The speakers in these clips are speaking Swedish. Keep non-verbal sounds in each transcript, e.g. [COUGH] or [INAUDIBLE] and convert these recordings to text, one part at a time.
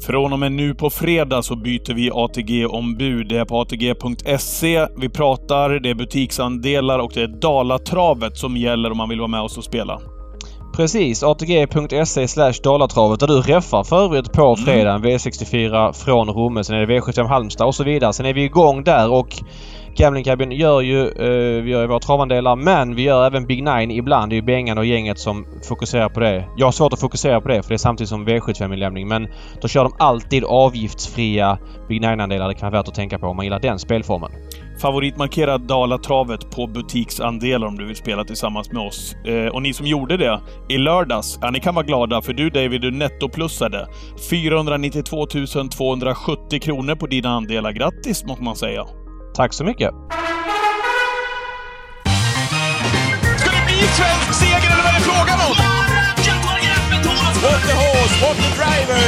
Från och med nu på fredag så byter vi ATG-ombud. Det är på ATG.se vi pratar, det är butiksandelar och det är Dalatravet som gäller om man vill vara med oss och spela. Precis, ATG.se slash Dalatravet där du räffar för övrigt på mm. fredagen V64 från Romme. Sen är det V75 Halmstad och så vidare. Sen är vi igång där och Gambling Cabin gör ju, eh, vi gör ju våra travandelar men vi gör även Big Nine ibland. Det är ju Bengan och gänget som fokuserar på det. Jag har svårt att fokusera på det för det är samtidigt som V75-inlämning men då kör de alltid avgiftsfria Big Nine-andelar. Det kan vara värt att tänka på om man gillar den spelformen. Favoritmarkera Dalatravet på butiksandelar om du vill spela tillsammans med oss. Eh, och ni som gjorde det i lördags, ja, ni kan vara glada för du David, du nettoplussade 492 270 kronor på dina andelar. Grattis måste man säga! Tack så mycket! Ska det bli svensk seger eller vad är det frågan om? What the horse, what the driver!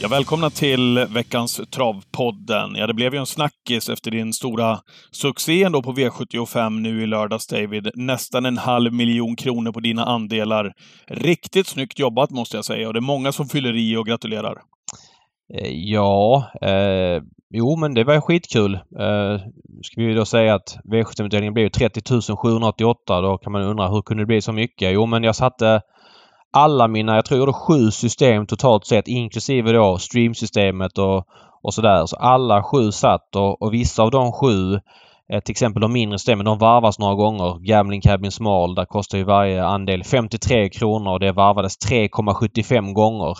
Ja, välkomna till veckans Travpodden. Ja, det blev ju en snackis efter din stora succé ändå på V75 nu i lördags, David. Nästan en halv miljon kronor på dina andelar. Riktigt snyggt jobbat, måste jag säga. Och det är många som fyller i och gratulerar. Eh, ja, eh, jo men det var skitkul. Eh, ska vi då säga att V75-utdelningen blev 30 788. Då kan man undra hur kunde det bli så mycket? Jo men jag satte alla mina, jag tror jag gjorde sju system totalt sett inklusive då streamsystemet och, och sådär. Så alla sju satt och, och vissa av de sju eh, till exempel de mindre systemen, de varvas några gånger. Gambling Cabin Small, där kostar ju varje andel 53 kronor och det varvades 3,75 gånger.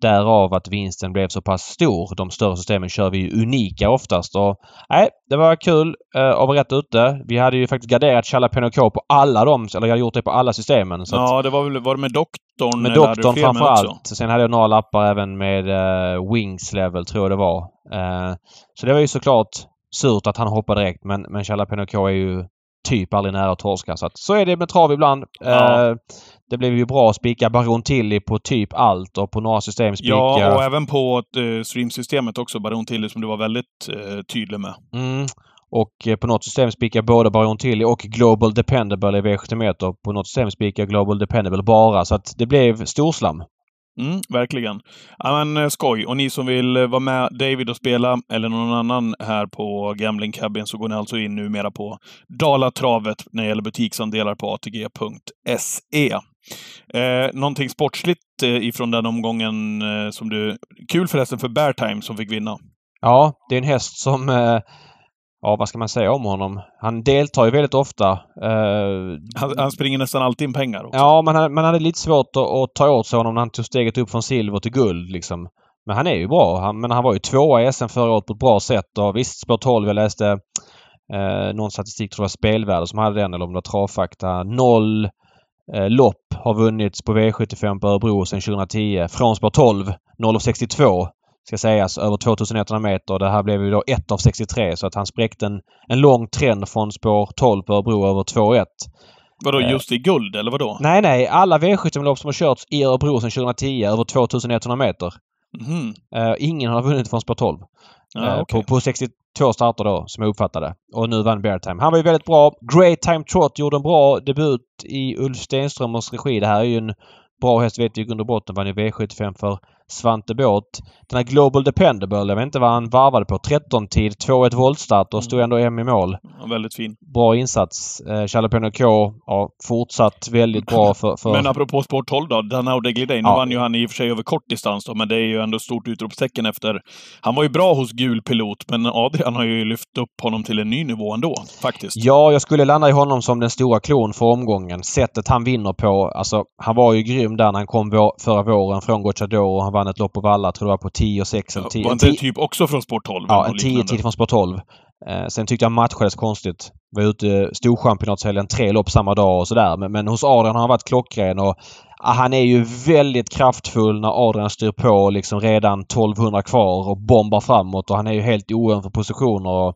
Därav att vinsten blev så pass stor. De större systemen kör vi ju unika oftast. Och, nej, det var kul eh, att vara rätt ute. Vi hade ju faktiskt garderat Chalapeno K på alla de, eller jag hade gjort det på alla systemen. Så ja, det var väl, var det med doktorn? Med doktorn framförallt. Sen hade jag några lappar även med eh, Wings Level, tror jag det var. Eh, så det var ju såklart surt att han hoppade direkt men, men Chalapeno K är ju typ aldrig nära att torska. Så, att, så är det med trav ibland. Ja. Eh, det blev ju bra att spika Baron Tilly på typ allt och på några system spika... Ja, och även på uh, streamsystemet också, Baron Tilly, som du var väldigt uh, tydlig med. Mm. Och uh, på något system spikar både Baron Tilly och Global Dependable i V71 och på något system spikar Global Dependable bara. Så att det blev storslam. Mm, verkligen. Ja, men, eh, skoj. Och ni som vill eh, vara med David och spela, eller någon annan här på Gambling Cabin, så går ni alltså in numera på Dalatravet när det gäller butiksandelar på ATG.se. Eh, någonting sportsligt eh, ifrån den omgången eh, som du... Kul förresten för Beartime som fick vinna. Ja, det är en häst som eh, ja, vad ska man säga om honom? Han deltar ju väldigt ofta. Uh, han, han, springer nästan alltid in pengar också. Ja, men han, man hade lite svårt att, att, ta åt sig honom när han tog steget upp från silver till guld liksom. Men han är ju bra. Han, men han var ju tvåa i SM förra året på ett bra sätt och visst, spår 12. Jag läste eh, någon statistik, tror jag Spelvärde som hade den eller om det var Travfakta. Noll eh, lopp har vunnits på V75 på Örebro sedan 2010. Från spår 12, 0,62 ska sägas, över 2100 meter. Det här blev ju då 1 av 63 så att han spräckte en, en lång trend från spår 12 på Örebro över 2,1. Vadå, eh, just i guld eller vadå? Nej, nej. Alla V75-lopp som har körts i Örebro sedan 2010 över 2100 meter. Mm. Uh, ingen har vunnit från spår 12. Ah, uh, okay. på, på 62 starter då, som jag uppfattade. Och nu vann Bear Time. Han var ju väldigt bra. Great Time Trot gjorde en bra debut i Ulf Stenströmers regi. Det här är ju en bra häst vet vi i grund och botten. Vann ju V75 för Svante Båt. Den här Global Dependable, jag vet inte vad han varvade på. 13-tid, 2-1 voltstart och stod ändå M i mål. Ja, väldigt fin. Bra insats. Eh, Jalapeno K ja, fortsatt väldigt bra [CLEARS THROAT] för... för... Men apropå Sport 12 då, Danao Degliday. Nu ja. vann ju han i och för sig över kort distans då, men det är ju ändå stort utropstecken efter... Han var ju bra hos gul pilot, men Adrian har ju lyft upp honom till en ny nivå ändå, faktiskt. Ja, jag skulle landa i honom som den stora klon för omgången. Sättet han vinner på, alltså han var ju grym där när han kom vår, förra våren från Gocciadoro. Han vann ett lopp på Valla, tror jag, på 10 och 6 eller 10. Var inte typ också från Sport 12? Ja, en 10 tid från Sport 12. Eh, sen tyckte jag matchades konstigt. Var ute Storchampionatshelgen tre lopp samma dag och sådär. Men, men hos Adrian har han varit klockren och ah, han är ju väldigt kraftfull när Adrian styr på liksom redan 1200 kvar och bombar framåt och han är ju helt oön för positioner. Och,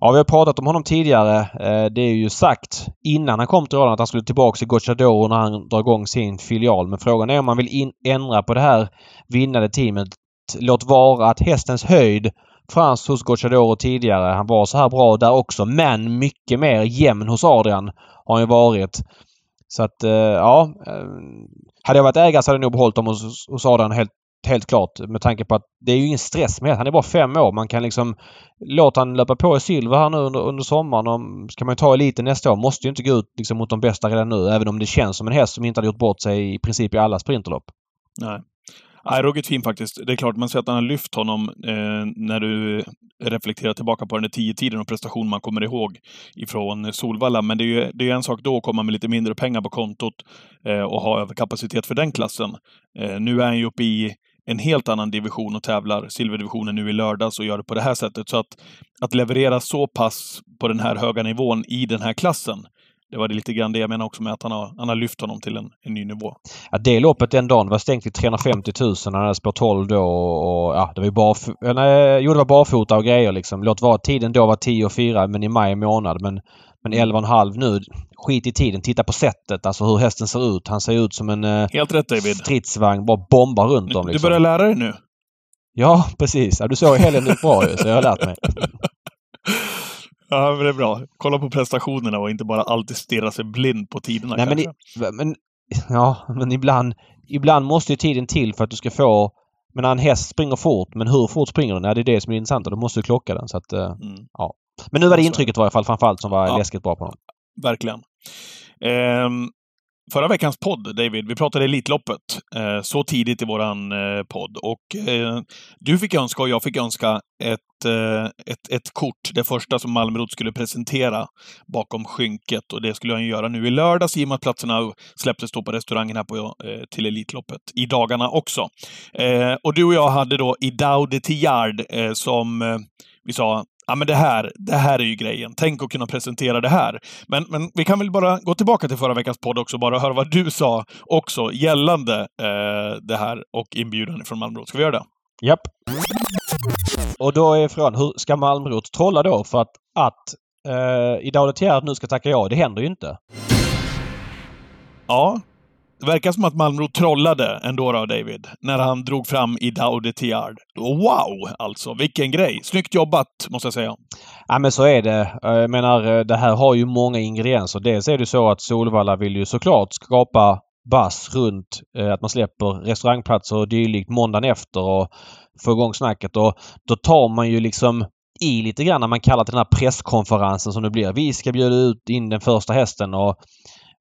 Ja, vi har pratat om honom tidigare. Eh, det är ju sagt innan han kom till rollen att han skulle tillbaka till Gocciadoro när han drar igång sin filial. Men frågan är om man vill in, ändra på det här vinnande teamet. Låt vara att hästens höjd fanns hos Gocciadoro tidigare. Han var så här bra där också men mycket mer jämn hos Adrian har han ju varit. Så att eh, ja. Eh, hade jag varit ägare så hade jag nog behållit dem hos, hos Adrian helt, helt klart. Med tanke på att det är ju ingen stress med det. Han är bara fem år. Man kan liksom låta han löpa på i silver här nu under, under sommaren. Och ska man ju ta eliten nästa år måste ju inte gå ut liksom mot de bästa redan nu. Även om det känns som en häst som inte hade gjort bort sig i princip i alla sprinterlopp. Nej. Nej, ruggigt fin faktiskt. Det är klart, man ser att han har lyft honom eh, när du reflekterar tillbaka på den där tio tiden och prestation man kommer ihåg ifrån eh, Solvalla. Men det är ju det är en sak då att komma med lite mindre pengar på kontot eh, och ha överkapacitet för den klassen. Eh, nu är han ju uppe i en helt annan division och tävlar silverdivisionen nu i lördags och gör det på det här sättet. Så att, att leverera så pass på den här höga nivån i den här klassen, det var det lite grann det jag menar också med att han har, han har lyft honom till en, en ny nivå. Ja, det loppet den dagen var stängt till 350 000. Han hade spår 12 då och, och ja, det var ju barf nej, jo, det var barfota och grejer liksom. Låt vara att tiden då var 10 och 4 men i maj månad. Men, men 11,5 nu. Skit i tiden. Titta på sättet. Alltså hur hästen ser ut. Han ser ut som en eh, Helt rätt David. stridsvagn. Bara bombar runt om Du liksom. börjar lära dig nu. Ja, precis. Ja, du såg helgen ut bra ju, så jag har lärt mig. [LAUGHS] Ja, men det är bra. Kolla på prestationerna och inte bara alltid stirra sig blind på tiderna Nej, men, i, men, ja, men ibland, ibland måste ju tiden till för att du ska få... Men en häst springer fort, men hur fort springer den? Ja, det är det som är intressant och då måste du klocka den. Så att, eh, Mm. men nu var det intrycket i varje fall framförallt som var Ja. läskigt bra på honom. Verkligen. Ehm, förra veckans podd, David, vi pratade Elitloppet eh, så tidigt i våran eh, podd. Och eh, du fick önska och jag fick önska ett, eh, ett, ett kort, det första som Malmrot skulle presentera bakom skynket. Och det skulle han göra nu i lördags i och med att platserna släpptes då på restaurangen här på, eh, till Elitloppet i dagarna också. Eh, och du och jag hade då Idao de Tillard eh, som eh, vi sa Ja, men det här, det här är ju grejen. Tänk att kunna presentera det här. Men, men vi kan väl bara gå tillbaka till förra veckans podd också, bara höra vad du sa också gällande eh, det här och inbjudan från Malmö. Ska vi göra det? Japp. Och då är frågan, hur ska Malmrot trolla då för att, att eh, Idao Tierra nu ska tacka ja? Det händer ju inte. Ja. Det verkar som att Malmro trollade ändå då, David, när han drog fram Idao de Tiard. Wow, alltså. Vilken grej! Snyggt jobbat, måste jag säga. Ja men så är det. Jag menar eh, det här har ju många ingredienser. Dels är det så att Solvalla vill ju såklart skapa bass runt eh, att man släpper restaurangplatser och dylikt måndagen efter och få igång snacket. Och då tar man ju liksom i lite grann när man kallar till den här presskonferensen som det blir. Vi ska bjuda ut in den första hästen och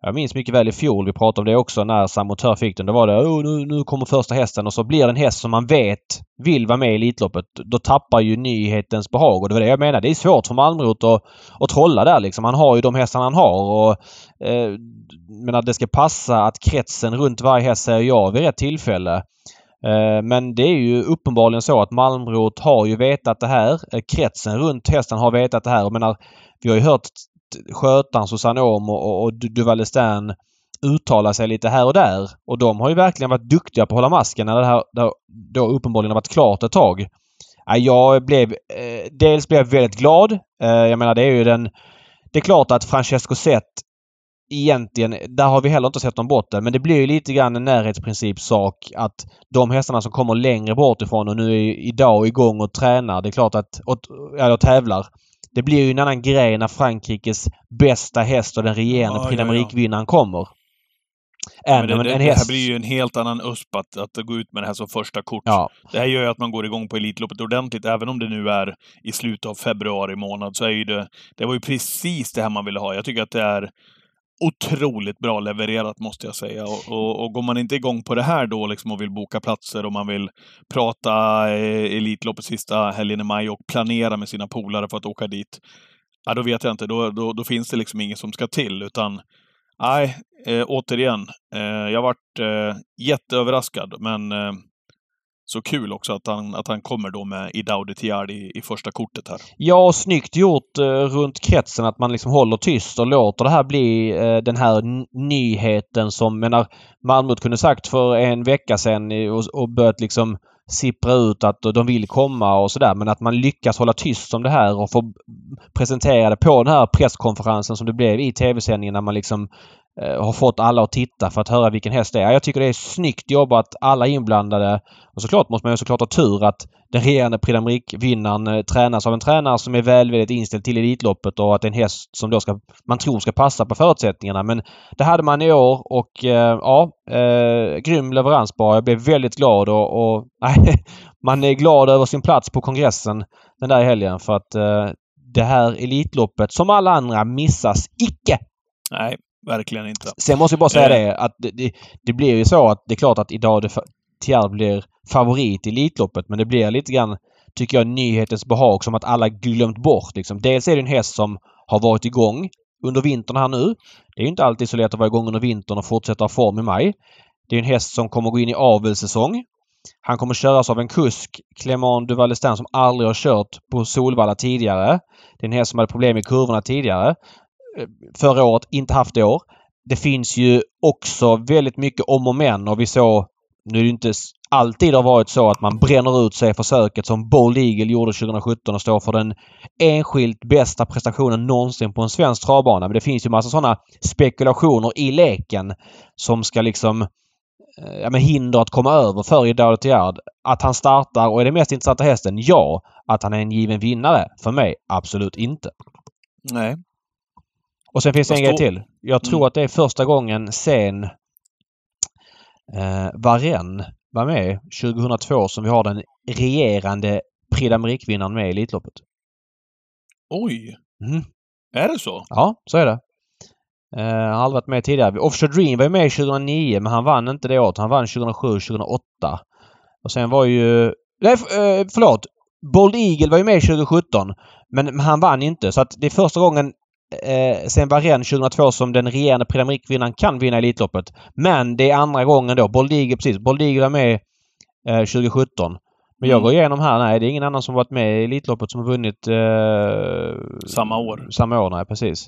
jag minns mycket väl i fjol, vi pratade om det också när Samotör fick den. Då var det oh, nu, nu kommer första hästen och så blir det en häst som man vet vill vara med i Elitloppet. Då tappar ju nyhetens behag och det var det jag menade. Det är svårt för Malmrot att, att trolla där liksom. Han har ju de hästarna han har och eh, men att det ska passa att kretsen runt varje häst säger ja vid rätt tillfälle. Eh, men det är ju uppenbarligen så att Malmrot har ju vetat det här. Eh, kretsen runt hästen har vetat det här. Jag menar, vi har ju hört skötaren Susanne Ohm och, och, och Duval Stern uttala sig lite här och där. Och de har ju verkligen varit duktiga på att hålla masken när det här då uppenbarligen har varit klart ett tag. Jag blev... Eh, dels blev jag väldigt glad. Eh, jag menar det är ju den... Det är klart att Francesco Zet egentligen, där har vi heller inte sett någon botten. Men det blir ju lite grann en närhetsprincipsak att de hästarna som kommer längre bort ifrån och nu är idag igång och tränar. Det är klart att, och, eller tävlar. Det blir ju en annan grej när Frankrikes bästa häst och den regerande Ja, Prix kommer. Men Än det, det, det här blir ju en helt annan USP att, att gå ut med det här som första kort. Ja. Det här gör ju att man går igång på Elitloppet ordentligt. Även om det nu är i slutet av februari månad så är ju det... Det var ju precis det här man ville ha. Jag tycker att det är otroligt bra levererat, måste jag säga. Och, och, och går man inte igång på det här då liksom och vill boka platser och man vill prata eh, Elitloppet sista helgen i maj och planera med sina polare för att åka dit. Ja, då vet jag inte. Då, då, då finns det liksom inget som ska till, utan Nej, eh, återigen. Eh, jag varit eh, jätteöverraskad, men eh, så kul också att han, att han kommer då med Idao de Tiard i, i första kortet här. Ja, och snyggt gjort eh, runt kretsen att man liksom håller tyst och låter det här bli eh, den här nyheten som, menar, Malmö kunde sagt för en vecka sedan och, och börjat liksom sippra ut att de vill komma och sådär. Men att man lyckas hålla tyst om det här och få presentera det på den här presskonferensen som det blev i tv-sändningen när man liksom Eh, har fått alla att titta för att höra vilken häst det är. Jag tycker det är snyggt jobbat alla inblandade. Och såklart måste man ju såklart ha tur att den regerande Prix d'Amérique-vinnaren eh, tränas av en tränare som är välvilligt inställd till Elitloppet och att det är en häst som då ska, man tror ska passa på förutsättningarna. Men det hade man i år och eh, ja, eh, grym leverans bara. Jag blev väldigt glad och, och [LAUGHS] nej, man är glad över sin plats på kongressen den där helgen för att eh, det här Elitloppet som alla andra missas icke. Nej, verkligen inte. Sen måste jag bara säga Eh. det att det, det, det blir ju så att det är klart att idag det, Tiard blir favorit i Elitloppet men det blir lite grann, tycker jag, nyhetens behag som att alla glömt bort liksom. Dels är det en häst som har varit igång under vintern här nu. Det är ju inte alltid så lätt att vara igång under vintern och fortsätta ha form i maj. Det är en häst som kommer gå in i avelssäsong. Han kommer köras av en kusk, Clément Duvalestin, som aldrig har kört på Solvalla tidigare. Det är en häst som hade problem i kurvorna tidigare. Förra året, inte haft i år. Det finns ju också väldigt mycket om och men och vi såg, nu är det inte alltid har varit så att man bränner ut sig i försöket som Bold Eagle gjorde 2017 och står för den enskilt bästa prestationen någonsin på en svensk travbana. Men det finns ju massa sådana spekulationer i leken som ska liksom eh, ja, men hinder att komma över för Idao Tiard. Att han startar och är den mest intressanta hästen? Ja. Att han är en given vinnare? För mig absolut inte. Nej. Och sen finns det en grej till. Jag tror Mm. att det är första gången sen eh, Varenne var med 2002 som vi har den regerande Prix d'Amérique-vinnaren med i Elitloppet. Oj! Mm. Är det så? Ja, så är det. Eh, han har aldrig varit med tidigare. Offshore Dream var ju med 2009 men han vann inte det året. Han vann 2007 2008. Och sen var ju... Nej, eh, förlåt! Bold Eagle var ju med 2017 men men han vann inte. Så att det är första gången eh, sen Varenne 2002 som den regerande Prix d'Amérique-vinnaren kan vinna Elitloppet. Men det är andra gången då. Bold Eagle, precis. Bold Eagle var med eh, 2017. Men jag Mm. går igenom här. Nej, det är ingen annan som varit med i Elitloppet som har vunnit eh, Samma år. Samma år, nej precis.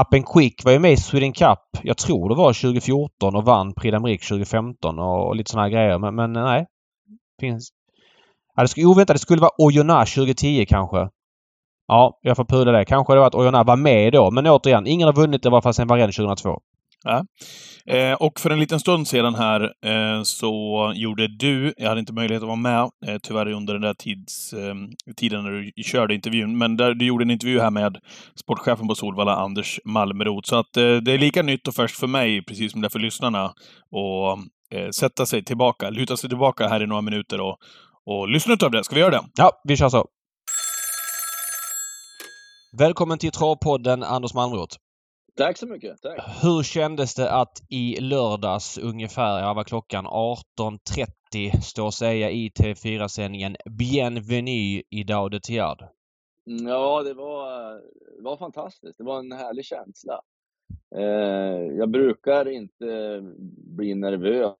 Up and Quick var ju med i Sweden Cup. Jag tror det var 2014 och vann Prix d'Amérique 2015 och, och lite såna här grejer. Men, men nej. Finns... Ja, det skulle, oväntat, det skulle vara Oyonnax 2010 kanske. Ja, jag får pudla det. Kanske det var att Oyonnax var med då. Men återigen, ingen har vunnit det i alla fall sedan Varenne 2002. Eh, och för en liten stund sedan här eh, så gjorde du, jag hade inte möjlighet att vara med, eh, tyvärr under den där tids, eh, tiden när du körde intervjun, men där du gjorde en intervju här med sportchefen på Solvalla, Anders Malmroth. Så att eh, det är lika nytt och färskt för mig, precis som det är för lyssnarna, att eh, sätta sig tillbaka, luta sig tillbaka här i några minuter och, och lyssna utav det. Ska vi göra det? Ja, vi kör så. Välkommen till Travpodden Anders Malmroth. Tack så mycket. Tack. Hur kändes det att i lördags ungefär, ja var klockan 18.30 stå och säga i TV4-sändningen Bienvenue i Dao de Tiard? Mm, Ja, det var, det var fantastiskt. Det var en härlig känsla. Eh, jag brukar inte bli nervös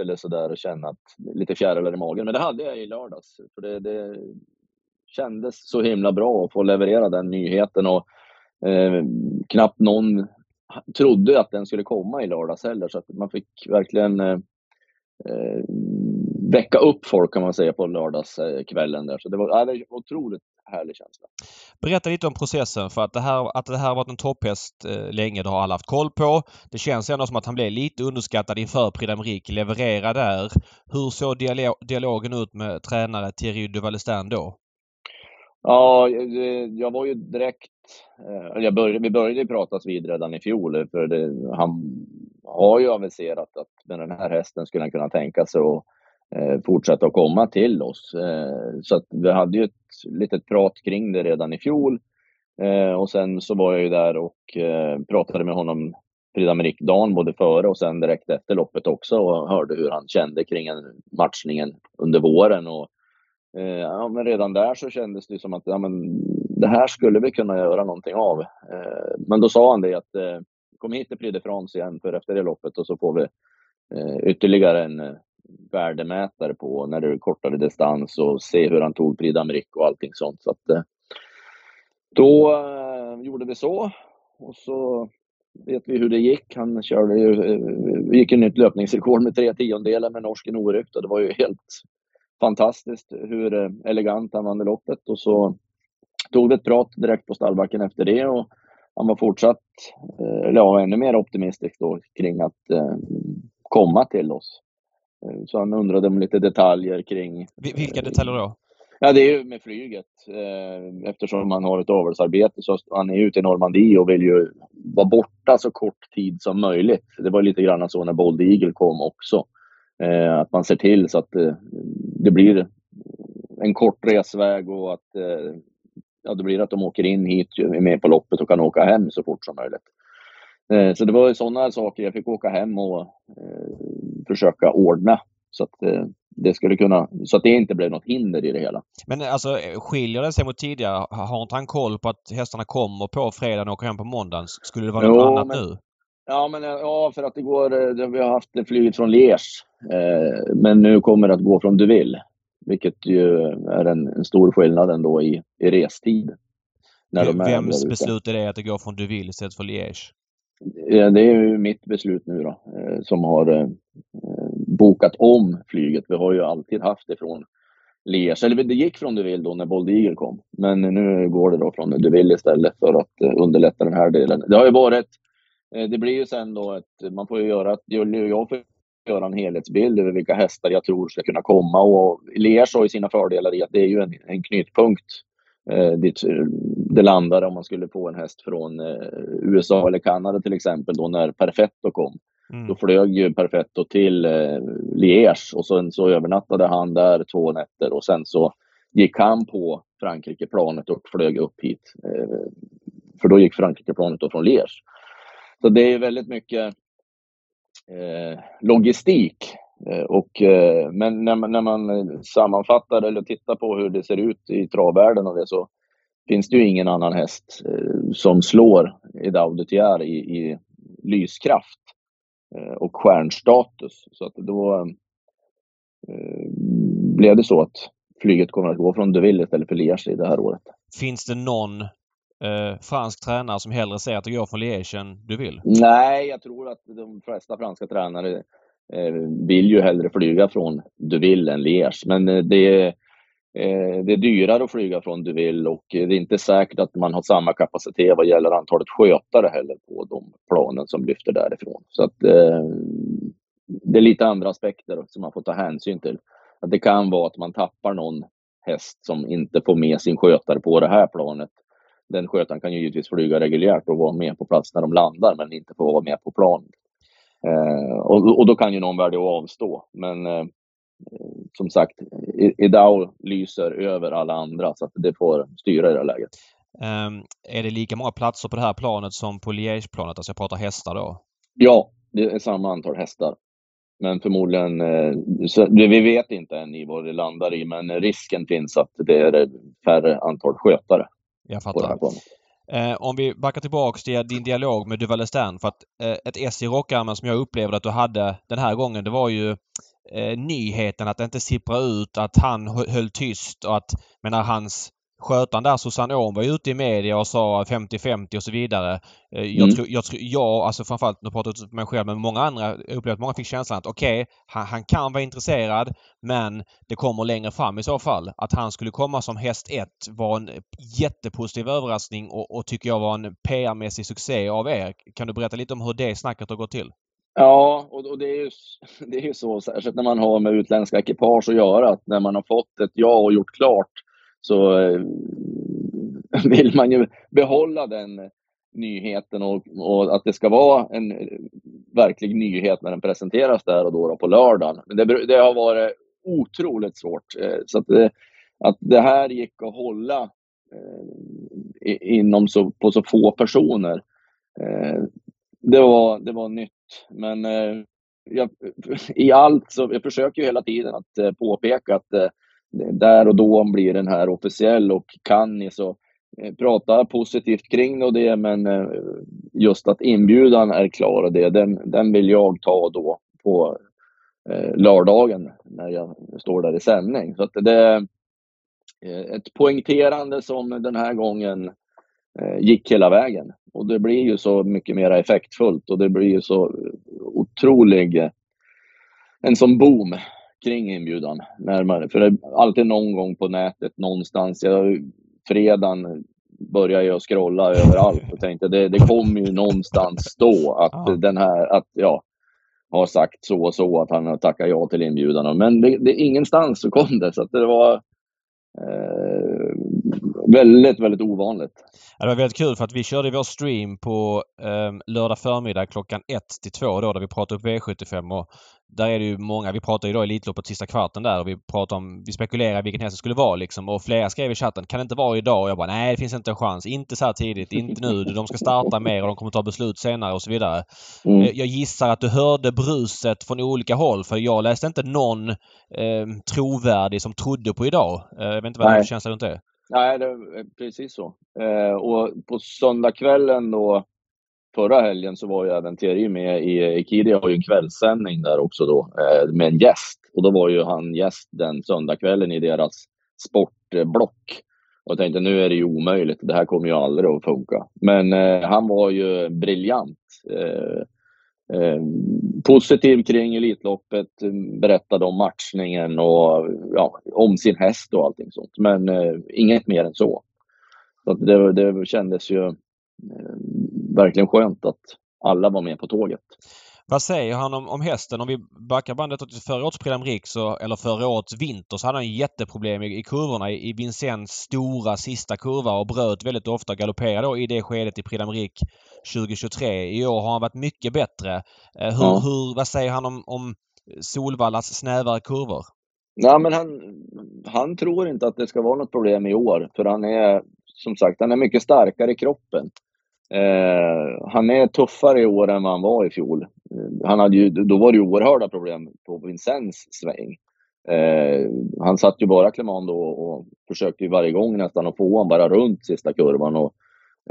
eller sådär och känna att lite fjärilar i magen, men det hade jag i lördags. För det, det kändes så himla bra att få leverera den nyheten och eh, knappt någon trodde att den skulle komma i lördags heller, så att man fick verkligen eh, eh väcka upp folk kan man säga på lördagskvällen där. Så det var, ja, det var en otroligt härlig känsla. Berätta lite om processen för att det här, att det här har varit en topphäst eh, länge, det har alla haft koll på. Det känns ändå som att han blev lite underskattad inför Prix d'Amérique, leverera där. Hur såg dialog, dialogen ut med tränare Thierry Duvalestin då? Ja, jag- var ju direkt... eller Jag började, vi började ju pratas vid redan i fjol, för det, han har ju aviserat att med den här hästen skulle han kunna tänka sig att eh, fortsätta att komma till oss. Eh, så att vi hade ju ett litet prat kring det redan i fjol. Och sen så var jag ju där och pratade med honom Prix d'Amérique-dagen, både före och sen direkt efter loppet också och hörde hur han kände kring matchningen under våren. Och, Eh, ja, men redan där så kändes det som att ja, men, det här skulle vi kunna göra någonting av. Eh, men då sa han det att eh, kom hit till Prix de France igen för efter det loppet och så får vi eh, ytterligare en eh, värdemätare på när det är kortare distans och se hur han tog Prix d'Amérique och allting sånt. Så att, eh, då eh, gjorde vi så och så vet vi hur det gick. Han körde ju, eh, gick ju nytt löpningsrekord med tre tiondelar med norsken orykt och det var ju helt fantastiskt hur eh, elegant han vann loppet och så tog vi ett prat direkt på stallbacken efter det och han var fortsatt, eller ja, ännu mer optimistisk då kring att eh, komma till oss. Så han undrade om lite detaljer kring... Vilka detaljer då? Ja, det är ju med flyget. Eftersom han har ett avelsarbete så han är ute i Normandie och vill ju vara borta så kort tid som möjligt. Det var lite grann så när Bold Eagle kom också. Att man ser till så att det blir en kort resväg och att ja, det blir att de åker in hit, är med på loppet och kan åka hem så fort som möjligt. Eh, så det var sådana saker jag fick åka hem och eh, försöka ordna så att eh, det skulle kunna, så att det inte blev något hinder i det hela. Men alltså skiljer det sig mot tidigare? Har inte han koll på att hästarna kommer på fredagen och åker hem på måndagen? Skulle det vara något jo, annat men, nu? Ja, men ja, för att det går, vi har haft flyget från Liège. Men nu kommer det att gå från Deauville. Vilket ju är en, en stor skillnad ändå i, i restid. När de Vems beslut är det att det går från Deauville istället för Liège? Det är ju mitt beslut nu då, eh, som har eh, bokat om flyget. Vi har ju alltid haft det från Liège, eller det gick från Deauville då när Bold Eagle kom. Men nu går det då från Deauville istället för att eh, underlätta den här delen. Det har ju varit, det blir ju sen då ett, man får ju göra, jag får göra en helhetsbild över vilka hästar jag tror ska kunna komma. Och Liège har ju sina fördelar i att det är ju en, en knutpunkt eh, dit det landar om man skulle få en häst från eh, USA eller Kanada till exempel då när Perfetto kom. Mm. Då flög ju Perfetto till eh, Liège och sen så övernattade han där två nätter och sen så gick han på Frankrike-planet och flög upp hit. Eh, för då gick Frankrike-planet då från Liège. Så det är väldigt mycket eh, logistik. Eh, och, eh, men när man, när man sammanfattar eller tittar på hur det ser ut i travvärlden och det så finns det ju ingen annan häst eh, som slår Edau de i, i lyskraft eh, och stjärnstatus. Så att då eh, blev det så att flyget kommer att gå från Deauville istället för Liège det här året. Finns det någon eh, fransk tränare som hellre säger att det går från Liège än du vill? Nej, jag tror att de flesta franska tränare eh, vill ju hellre flyga från Duville än Liège. Men eh, det, eh, det är dyrare att flyga från Duville och eh, det är inte säkert att man har samma kapacitet vad gäller antalet skötare heller på de planen som lyfter därifrån. Så att eh, det är lite andra aspekter som man får ta hänsyn till. Att det kan vara att man tappar någon häst som inte får med sin skötare på det här planet den skötaren kan ju givetvis flyga reguljärt och vara med på plats när de landar, men inte få vara med på planet. Eh, och, och, då kan ju någon välja att avstå. Men eh, som sagt, Idao lyser över alla andra så att det får styra i det här läget. Um, är det lika många platser på det här planet som på Liège-planet? Alltså jag pratar hästar då? Ja, det är samma antal hästar. Men förmodligen, eh, vi vet inte än i vad det landar i, men risken finns att det är färre antal skötare. Jag fattar. Eh, om vi backar tillbaks till din dialog med Duval Stern för att eh, ett S i rockarmen som jag upplevde att du hade den här gången det var ju eh, nyheten att det inte sippra ut, att han höll tyst och att menar hans skötaren där, Susanne Åhm, var ute i media och sa 50-50 och så vidare. Eh, jag mm. tror, jag, tror, jag, alltså framförallt, nu pratar jag för mig själv, men många andra upplevde att många fick känslan att okej, okay, han, han, kan vara intresserad men det kommer längre fram i så fall. Att han skulle komma som häst 1 var en jättepositiv överraskning och, och tycker jag var en PR-mässig succé av er. Kan du berätta lite om hur det snacket har gått till? Ja, och, och det, är ju, [LAUGHS] det är ju så, särskilt när man har med utländska ekipage att göra, att när man har fått ett ja och gjort klart så eh, [LAUGHS] vill man ju behålla den nyheten och, och, att det ska vara en eh, verklig nyhet när den presenteras där och då, då på lördagen. Men det, det har varit otroligt svårt. Eh, så att, det, att det här gick att hålla inom så, på så få personer, det, var, det var nytt. Men jag, [LAUGHS] i allt så jag försöker ju hela tiden att påpeka att där och då blir den här officiell och kan ni så eh, prata positivt kring det och det, men eh, just att inbjudan är klar och det, den, den vill jag ta då på eh, lördagen när jag står där i sändning. Så att det är ett poängterande som den här gången gick hela vägen. Och det blir ju så mycket mer effektfullt och det blir ju så otrolig, en sån boom kring inbjudan. När man, för det är alltid någon gång på nätet någonstans. Jag, fredagen började jag scrolla överallt och tänkte det, det kommer ju någonstans stå att Ja. den här, att ja, har sagt så och så, att han har tackat ja till inbjudan. Men det, det, ingenstans så kom det, så att det var eh, väldigt, väldigt ovanligt. Ja, det var väldigt kul för att vi körde vår stream på eh, lördag förmiddag klockan 1 till 2 då där vi pratade upp V75 och där är det ju många, vi pratar ju då Elitloppet sista kvarten där och vi pratar om, vi spekulerar vilken häst det skulle vara liksom och flera skrev i chatten kan det inte vara idag? Och jag bara nej det finns inte en chans. Inte så här tidigt, inte nu. De ska starta mer och de kommer ta beslut senare och så vidare. Mm. Eh, Jag gissar att du hörde bruset från olika håll för jag läste inte någon eh, trovärdig som trodde på idag. Eh, jag vet inte vad du har Nej. för känsla runt det? Nej, det är precis så. Eh, och på söndagskvällen då, förra helgen, så var ju även Thierry med i Kiri har ju en kvällssändning där också då, eh, med en gäst. Och då var ju han gäst den söndagskvällen i deras sportblock. Och jag tänkte nu är det ju omöjligt, det här kommer ju aldrig att funka. Men eh, han var ju briljant. Eh, eh positiv kring Elitloppet, berättade om matchningen och ja, om sin häst och allting sånt. Men eh, inget mer än så. så det, det kändes ju eh, verkligen skönt att alla var med på tåget. Vad säger han om, om hästen? Om vi backar bandet till förra årets Prix d'Amérique eller förra årets vinter så hade han jätteproblem i, i kurvorna. I, i Vincennes stora sista kurva och bröt väldigt ofta och galopperade då i det skedet i Prix d'Amérique 2023. I år har han varit mycket bättre. Eh, hur, Ja. hur, vad säger han om, om Solvallas snävare kurvor? Ja, men han, han tror inte att det ska vara något problem i år, för han är som sagt han är mycket starkare i kroppen. Eh, han är tuffare i år än vad han var i fjol. Eh, Han hade ju, då var det ju oerhörda problem på Vincennes sväng. Eh, han satt ju bara Clement då och försökte ju varje gång nästan att få honom bara runt sista kurvan och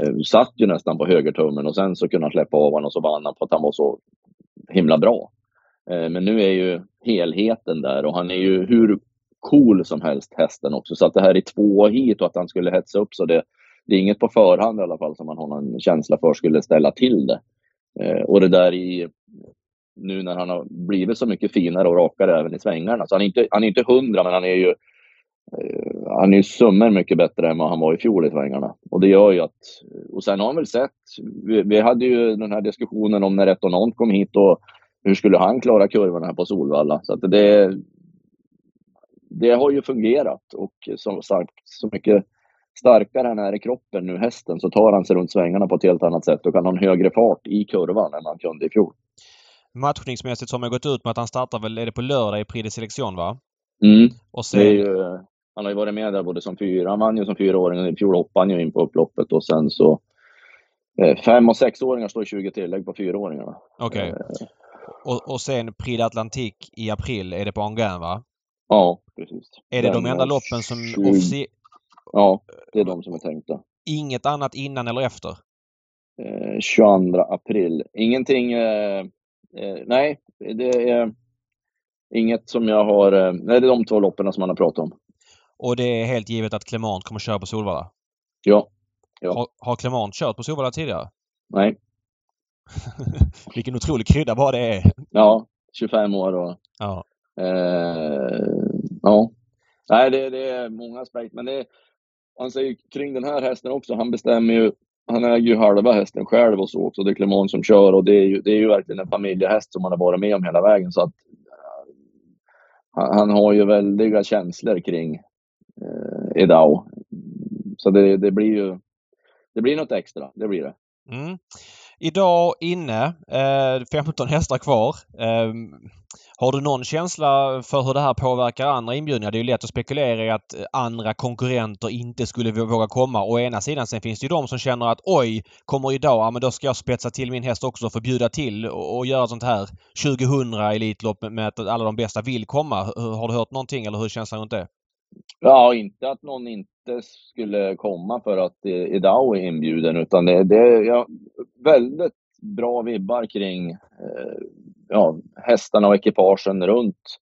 eh, satt ju nästan på högertummen och sen så kunde han släppa av honom och så vann han för att han var så himla bra. Eh, Men nu är ju helheten där och han är ju hur cool som helst hästen också. Så att det här är två hit och att han skulle hetsa upp så det, det är inget på förhand i alla fall som man har någon känsla för skulle ställa till det. Eh, Och det där i nu när han har blivit så mycket finare och rakare även i svängarna. Så han är inte, han är inte hundra men han är ju eh, han är ju summor mycket bättre än vad han var i fjol i svängarna. Och det gör ju att, och sen har han väl sett, vi, vi hade ju den här diskussionen om när Retonant kom hit och hur skulle han klara kurvorna här på Solvalla? Så att det, det har ju fungerat och som sagt, så mycket starkare han är i kroppen nu, hästen, så tar han sig runt svängarna på ett helt annat sätt och kan ha en högre fart i kurvan än han kunde i fjol. Matchningsmässigt så har man gått ut med att han startar väl, är det på lördag i Prix de Selection va? Mm. Och sen, ju, han har ju varit med där både som fyra, han vann ju som fyraåring, i fjol hoppade han ju in på upploppet och sen så eh, fem och sexåringar står 20 tillägg på fyraåringarna. okej. Eh, Och, och sen Prix d'Atlantique i april är det på Angers va? Ja, precis. Är det de enda loppen som 20 offici- Ja, det är de som är tänkta. Inget annat innan eller efter? Eh, 22 april. Ingenting, eh, eh, nej, det är inget som jag har, eh, nej det är de två loppen som man har pratat om. Och det är helt givet att Clement kommer köra på Solvalla? Ja, Ja. Har, har Clement kört på Solvalla tidigare? nej, [LAUGHS] Vilken otrolig krydda bara det är. ja, 25 år och Ja. Eh, ja. Nej, det, det är många aspekter. Men det han säger kring den här hästen också, han bestämmer ju, han äger ju halva hästen själv och så också. Det är Clemon som kör och det är ju, det är ju verkligen en familjehäst som han har varit med om hela vägen. Så att, eh, han, han har ju väldiga känslor kring eh, Edao. Så det, det blir ju, det blir något extra, det blir det. Mm. Idag inne, eh, 15 hästar kvar. Eh, har du någon känsla för hur det här påverkar andra inbjudningar? Det är ju lätt att spekulera i att eh, andra konkurrenter inte skulle våga komma. Å ena sidan sen finns det ju de som känner att oj, kommer idag, ja men då ska jag spetsa till min häst också och förbjuda till och, och göra sånt här 2000 Elitlopp med, att alla de bästa vill komma. Har du hört någonting eller hur är känslan runt det? Ja, inte att någon inte skulle komma för att eh, Idao är inbjuden, utan det, det är ja, väldigt bra vibbar kring eh, ja, hästarna och ekipagen runt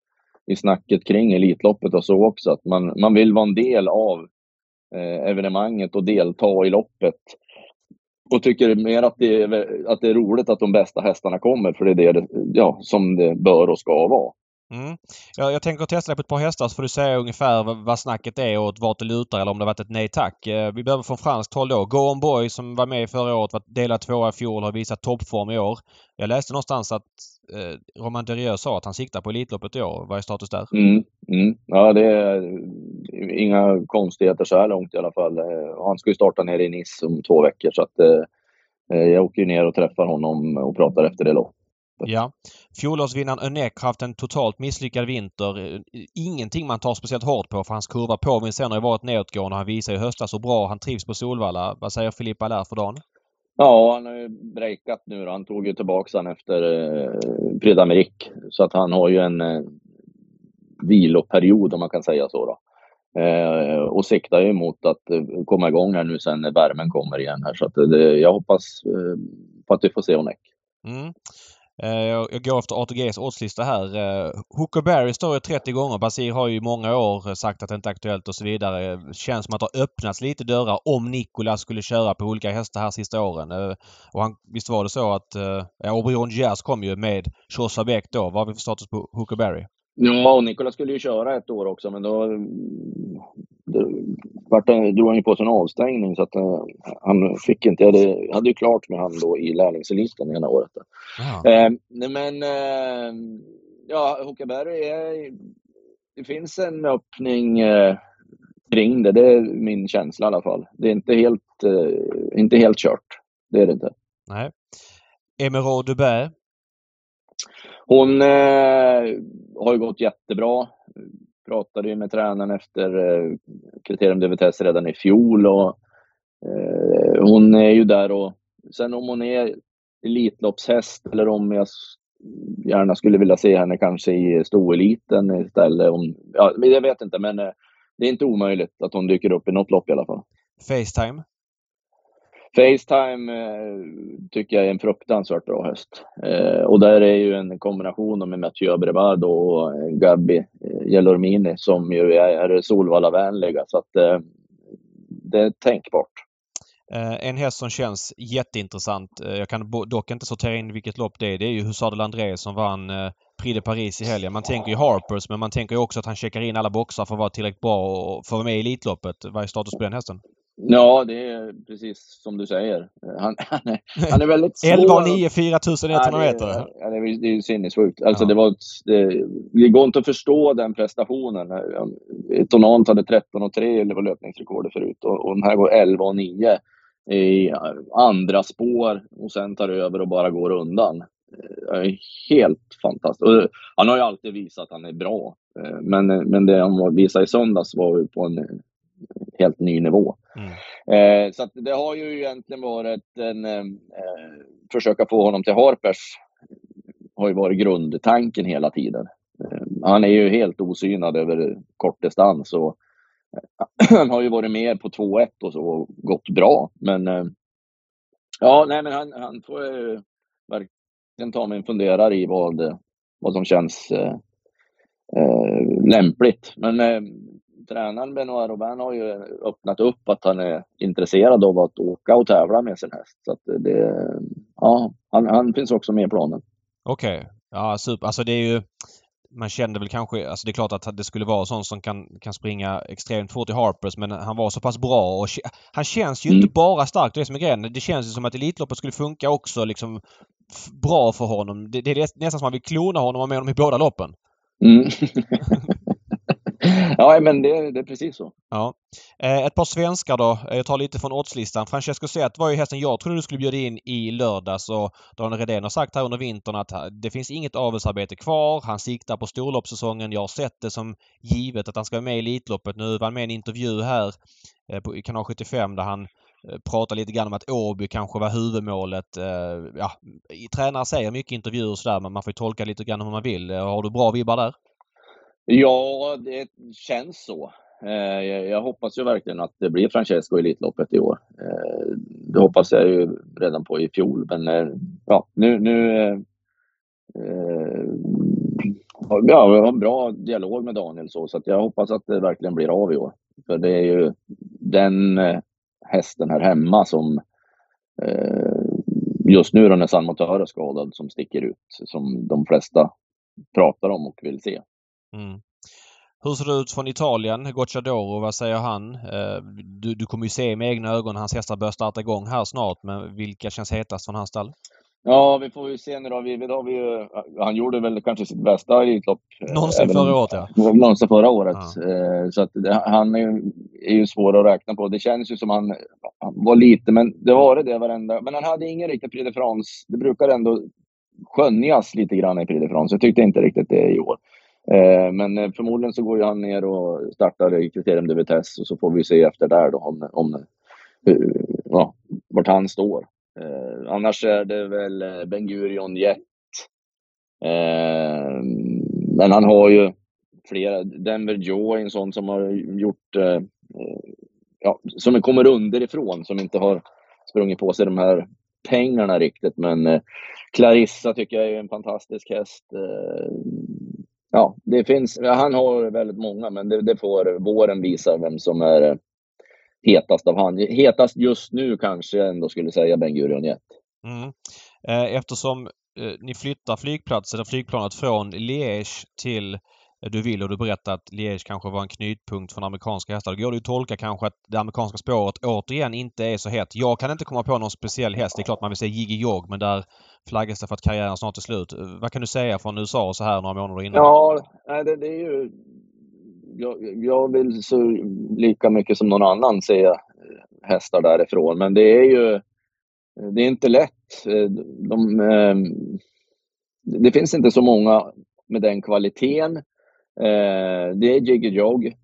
i snacket kring Elitloppet och så också. Att man, man vill vara en del av eh, evenemanget och delta i loppet. Och tycker mer att det, är, att det är roligt att de bästa hästarna kommer, för det är det ja, som det bör och ska vara. Mm. Jag, jag tänker testa dig på ett par hästar så får du säga ungefär vad, vad snacket är och vart det lutar eller om det varit ett nej tack. Eh, vi behöver från franskt håll då. Go On Boy som var med förra året, var delad tvåa i fjol, har visat toppform i år. Jag läste någonstans att eh, Roman Derieux sa att han siktar på Elitloppet i år. Vad är status där? Mm, mm. Ja, det är eh, inga konstigheter så här långt i alla fall. Eh, han ska ju starta nere i Nice om två veckor så att eh, eh jag åker ner och träffar honom och pratar efter det loppet. Ja. Fjolårsvinnaren Önek har haft en totalt misslyckad vinter. Ingenting man tar speciellt hårt på för hans kurva påminns sen har varit nedåtgående. Han visade i höstas hur bra han trivs på Solvalla. Vad säger Filippa där för dagen? Ja, han har ju breakat nu då. Han tog ju tillbaka han efter eh, Prix d'Amérique. Så att han har ju en eh, viloperiod om man kan säga så då. Eh, och siktar ju mot att eh, komma igång här nu sen när värmen kommer igen här. Så att det, jag hoppas eh, på att vi får se Onek. Mm. Eh, jag går efter ATGs oddslista här. Eh, Huckleberry Hooker Barry står ju 30 gånger. Basir har ju i många år eh, sagt att det inte är aktuellt och så vidare. Känns som att det har öppnats lite dörrar om Nikola skulle köra på olika hästar här sista åren. Och han, visst var det så att ja, Orion Jazz kom ju med Chosa Beck då. Vad har vi för status på Hooker Barry? Ja, och Nikola skulle ju köra ett år också, men då, då vart, drog han ju på sig en avstängning så att uh, han fick inte. Jag hade, hade ju klart med han då i lärlingseliten ena året. Uh, men uh, ja, Hokaberg är... Det finns en öppning uh, kring det. Det är min känsla i alla fall. Det är inte helt, inte helt kört. Det är det inte. Nej. Emerald Dubé hon eh, har ju gått jättebra. Pratade ju med tränaren efter eh, kriterium DVTS redan i fjol och eh, hon är ju där och sen om hon är Elitloppshäst eller om jag gärna skulle vilja se henne kanske i stoeliten istället. Om, ja, jag vet inte, men eh, det är inte omöjligt att hon dyker upp i något lopp i alla fall. Facetime? Facetime eh, tycker jag är en fruktansvärt bra höst. Eh, och där är ju en kombination med Mathieu Brevard och eh, Gabi Gelormini som ju är Solvalla-vänliga. Så att det är tänkbart. En häst som känns jätteintressant. Jag kan dock inte sortera in vilket lopp det är. Det är ju Hussard de som vann Prix de Paris i helgen. Man tänker ju Harpers men man tänker ju också att han checkar in alla boxar för att vara tillräckligt bra och att vara med i Elitloppet. Vad är status på den hästen? Ja, det är precis som du säger. Han, [LAUGHS] han, är, han är väldigt [LAUGHS] svår. 11 9 4100 meter. Ja, det, är, det är ju sinnessjukt. Alltså, ja. det, var, det, det går inte att förstå den prestationen. Tonant hade 13 och 3 det var löpningsrekordet förut och, och den här går 11 och 9 i andra spår och sen tar över och bara går undan. Helt fantastiskt. Och han har ju alltid visat att han är bra. Men, men det han visade i söndags var på en helt ny nivå. Mm. Eh, så det har ju egentligen varit en eh, eh, försöka få honom till Harpers har ju varit grundtanken hela tiden. Eh, han är ju helt osynad över kort distans och eh, [CLEARS THROAT] han har ju varit med på 2-1 och så och gått bra. Men eh, ja, nej, men han, han får ju verkligen ta mig en funderare i vad, vad som känns eh, eh, lämpligt. Men eh, tränaren Benoit Robin har ju öppnat upp att han är intresserad av att åka och tävla med sin häst. Så att det, ja, han, han finns också med i planen. Okej. Okay. Ja, super. Alltså det är ju... Man kände väl kanske, alltså det är klart att det skulle vara sån som kan, kan springa extremt fort i Harpers men han var så pass bra och han känns ju mm. inte bara stark, det är som är grejen. Det känns ju som att Elitloppet skulle funka också liksom bra för honom. Det, det är nästan som att man vill klona honom och ha med honom i båda loppen. Mm. [LAUGHS] ja, men det, det, är precis så. Ja. Eh, ett par svenskar då. Eh, jag tar lite från oddslistan. Francesco Zet var ju hästen jag trodde du skulle bjuda in i lördags och Daniel Redén har sagt här under vintern att det finns inget avelsarbete kvar. Han siktar på storloppssäsongen. Jag har sett det som givet att han ska vara med i Elitloppet. Nu var han med i en intervju här eh, på, kanal 75 där han eh, pratar lite grann om att Åby kanske var huvudmålet. Ja, tränare säger mycket intervjuer och sådär men man får tolka lite grann hur man vill. Har du bra vibbar där? Ja, det känns så. Eh, jag hoppas ju verkligen att det blir Francesco i Elitloppet i år. Eh, det hoppas jag ju redan på i fjol, men eh, ja, nu, nu ja, jag har en bra dialog med Daniel så, så att jag hoppas att det verkligen blir av i år. För det är ju den hästen här hemma som just nu när San Motör är skadad som sticker ut, som de flesta pratar om och vill se. Mm. Hur ser det ut från Italien? Gocciadoro, vad säger han? Eh, du, du kommer ju se med egna ögon hans hästar börjar starta igång här snart, men vilka känns hetast från hans stall? Ja, vi får ju se nu då. Vi, har vi han gjorde väl kanske sitt bästa Elitlopp. Eh, någonsin även, förra året, ja. Någonsin förra året. Ja. Eh, så att han är, ju svår att räkna på. Det känns ju som han, han var lite, men det var det varenda... Men han hade ingen riktig Prix de France. Det brukar ändå skönjas lite grann i Prix de France. Jag tyckte inte riktigt det i år. Eh, men eh, förmodligen så går ju han ner och startar i kriterium de vitesse och så får vi se efter där då om, om eh, ja, vart han står. Eh, annars är det väl Ben Gurion Jet. Eh, men han har ju flera. Denver Joe är en sån som har gjort, eh, ja, som kommer underifrån, som inte har sprungit på sig de här pengarna riktigt. Men Clarissa tycker jag är en fantastisk häst. Ja, det finns, han har väldigt många, men det, det får våren visa vem som är hetast av han. Hetast just nu kanske jag ändå skulle säga Ben Gurion Jet. Mm. Eh, eftersom eh, ni flyttar flygplatsen, flygplanet från Liège till eh, du vill och du berättar att Liège kanske var en knutpunkt för amerikanska hästar. Då går det ju tolka kanske att det amerikanska spåret återigen inte är så hett. Jag kan inte komma på någon speciell häst. Det är klart man vill säga Jiggy Jog men där flaggas det för att karriären snart är slut. Vad kan du säga från USA så här några månader innan? Ja, det, det är ju jag, jag vill så lika mycket som någon annan se hästar därifrån. Men det är ju det är inte lätt. De, eh, det finns inte så många med den kvaliteten. Det är Jiggy Jog.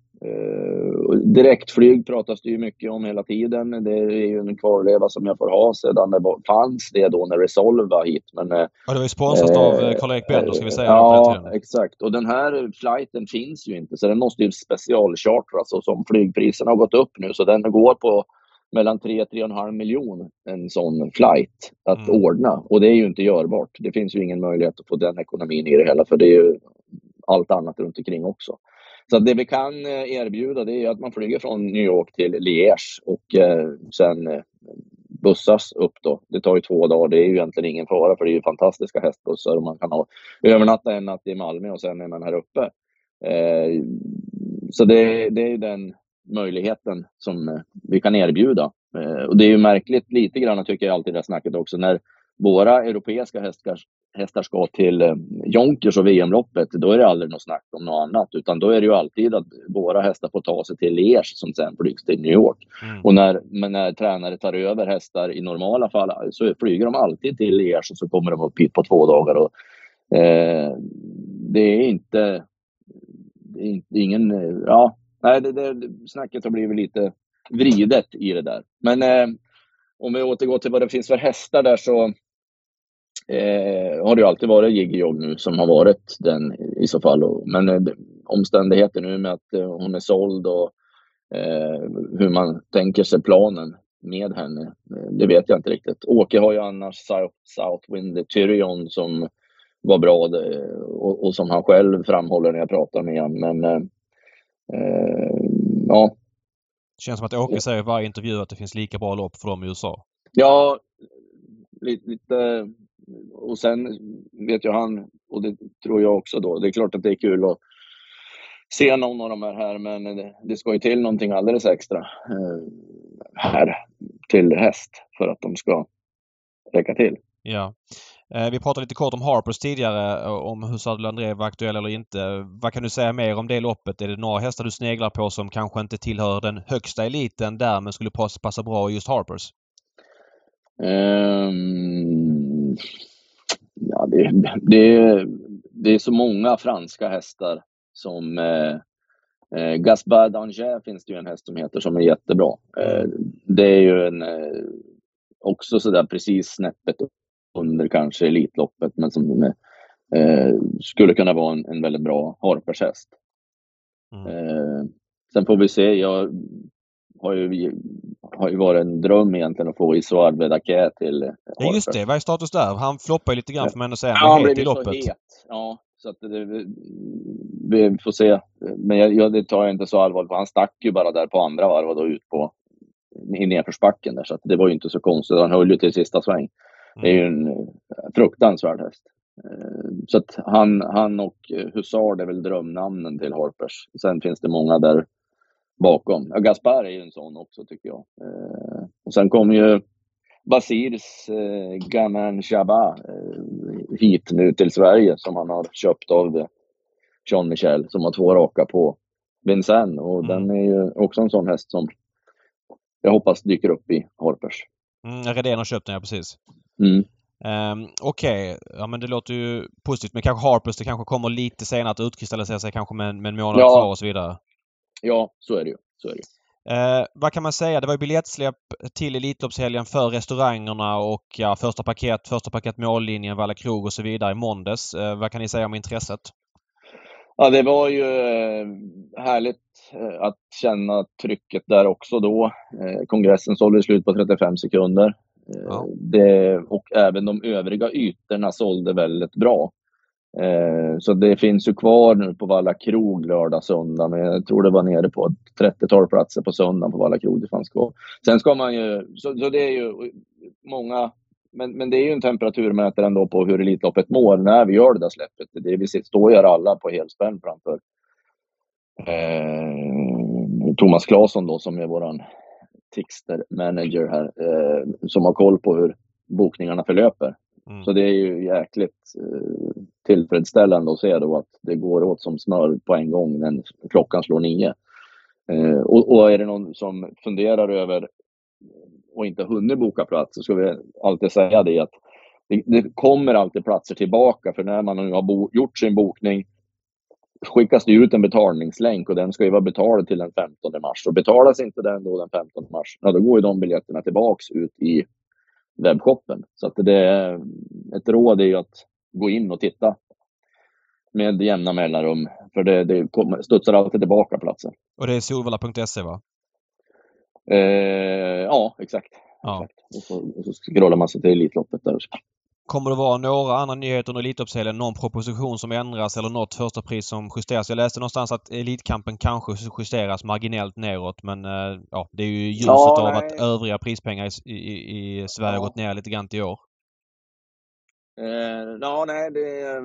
Direktflyg pratas det ju mycket om hela tiden. Det är ju en kvarleva som jag får ha sedan det fanns det då när Resolve var hit. Men, ja, det var ju sponsrat eh, av Karl-Erik Bender ska vi säga. Ja, exakt. Och den här flighten finns ju inte så den måste ju specialchartras och som flygpriserna har gått upp nu så den går på mellan 3-3,5 miljon en sån flight att mm. ordna. Och det är ju inte görbart. Det finns ju ingen möjlighet att få den ekonomin i det hela för det är ju allt annat runt omkring också. Så det vi kan eh, erbjuda det är att man flyger från New York till Liège och eh, sen eh, bussas upp då. Det tar ju två dagar. Det är ju egentligen ingen fara för det är ju fantastiska hästbussar och man kan ha, övernatta en natt i Malmö och sen är man här uppe. Eh, så det, det är den möjligheten som vi kan erbjuda. och det är ju märkligt lite grann tycker jag alltid det här snacket också när våra europeiska hästar, hästar ska till eh, Jonkers och VM-loppet, då är det aldrig något snack om något annat, utan då är det ju alltid att våra hästar får ta sig till Liège som sen flygs till New York. Mm. Och när, men när tränare tar över hästar i normala fall så flyger de alltid till Liège och så kommer de upp hit på två dagar. Och, eh, det är inte, det är ingen, ja, nej, det, det, snacket har blivit lite vridet i det där. Men eh, om vi återgår till vad det finns för hästar där så eh, har det ju alltid varit Jiggy Jog nu som har varit den i så fall. Men eh, omständigheter nu med att eh, hon är såld och eh, hur man tänker sig planen med henne, eh, det vet jag inte riktigt. Åke har ju annars South, Southwind Tyrion som var bra och, och, som han själv framhåller när jag pratar med honom. Men eh, ja, det känns som att Åke säger i varje intervju att det finns lika bra lopp för dem i USA. Ja, lite, lite och sen vet ju han, och det tror jag också då, det är klart att det är kul att se någon av de här, här men det, det ska ju till någonting alldeles extra eh, här till häst för att de ska räcka till. Ja. Eh, vi pratade lite kort om Harpers tidigare, eh, om hur Sadel André var aktuell eller inte. Vad kan du säga mer om det loppet? Är det några hästar du sneglar på som kanske inte tillhör den högsta eliten där men skulle passa bra i just Harpers? Um, ja, det, det, det är så många franska hästar som eh, eh, Gaspard d'Angers finns det ju en häst som heter som är jättebra. Eh, det är ju en eh, också sådär precis snäppet under kanske Elitloppet, men som eh, skulle kunna vara en, en väldigt bra Harpershäst. Mm. Eh, sen får vi se. Jag har ju, har ju varit en dröm egentligen att få Isoard Vedake till Harper. Ja, just det. Vad är status där? Han floppar ju lite grann får man ändå säga. Han ja, blev i loppet. Het. Ja, så att det, vi får se. Men jag, jag, det tar jag inte så allvarligt Han stack ju bara där på andra varv och då ut på i nedförsbacken där, så att det var ju inte så konstigt. Han höll ju till sista sväng. Det är ju en eh, fruktansvärd häst. Eh, så att han, han och Husard är väl drömnamnen till Harpers. Sen finns det många där bakom. Ja, Gaspar är ju en sån också tycker jag. Eh, och sen kommer ju Basirs eh, Gaman Jabba eh, hit nu till Sverige som han har köpt av Jean Michel som har två raka på Vincennes och mm. den är ju också en sån häst som jag hoppas dyker upp i Harpers. Mm, Redén har köpt den, ja precis. Mm. Um, Okej, okay. ja men det låter ju positivt. Men kanske Harpers, det kanske kommer lite senare att utkristallisera sig kanske med, med en månad ja. kvar och så vidare. Ja, så är det ju. Så är det ju. Eh, vad kan man säga? Det var ju biljettsläpp till Elitloppshelgen för restaurangerna och ja, första paket, första paket mållinjen, Valla krog och så vidare i måndags. Eh, vad kan ni säga om intresset? Ja, det var ju eh, härligt eh, att känna trycket där också då. Eh, kongressen sålde slut på 35 sekunder. Ja. Det, och även de övriga ytorna sålde väldigt bra. Eh, så det finns ju kvar nu på Valla krog lördag, söndag, men jag tror det var nere på 30-tal platser på söndagen på Valla krog. Det fanns kvar. Sen ska man ju, så, så det är ju många, men, men det är ju en temperaturmätare ändå på hur Elitloppet mår när vi gör det där släppet. Det vi står gör alla på helspänn framför eh, Thomas Claesson då som är våran Tixter manager här, eh, som har koll på hur bokningarna förlöper. Mm. Så det är ju jäkligt eh, tillfredsställande att se då att det går åt som smör på en gång när klockan slår nio. Eh, och, och, är det någon som funderar över och inte hunnit boka plats så ska vi alltid säga det att det, det kommer alltid platser tillbaka för när man nu har bo, gjort sin bokning skickas det ut en betalningslänk och den ska ju vara betald till den 15 mars. Och betalas inte den då den 15 mars, ja, då går ju de biljetterna tillbaks ut i webbshoppen. Så att det, ett råd är ju att gå in och titta med jämna mellanrum. För det, det kommer, studsar alltid tillbaka platsen. Och det är solvalla.se va? Eh, ja, exakt. Ja. exakt. Och, så, och så scrollar man sig till Elitloppet där. Kommer det vara några andra nyheter under Elitloppshelgen? Någon proposition som ändras eller något första pris som justeras? Jag läste någonstans att Elitkampen kanske justeras marginellt neråt men eh, ja, det är ju ljuset ja, av att övriga prispengar i, i, i Sverige ja. gått ner lite grann i år. Eh, ja, nej, det,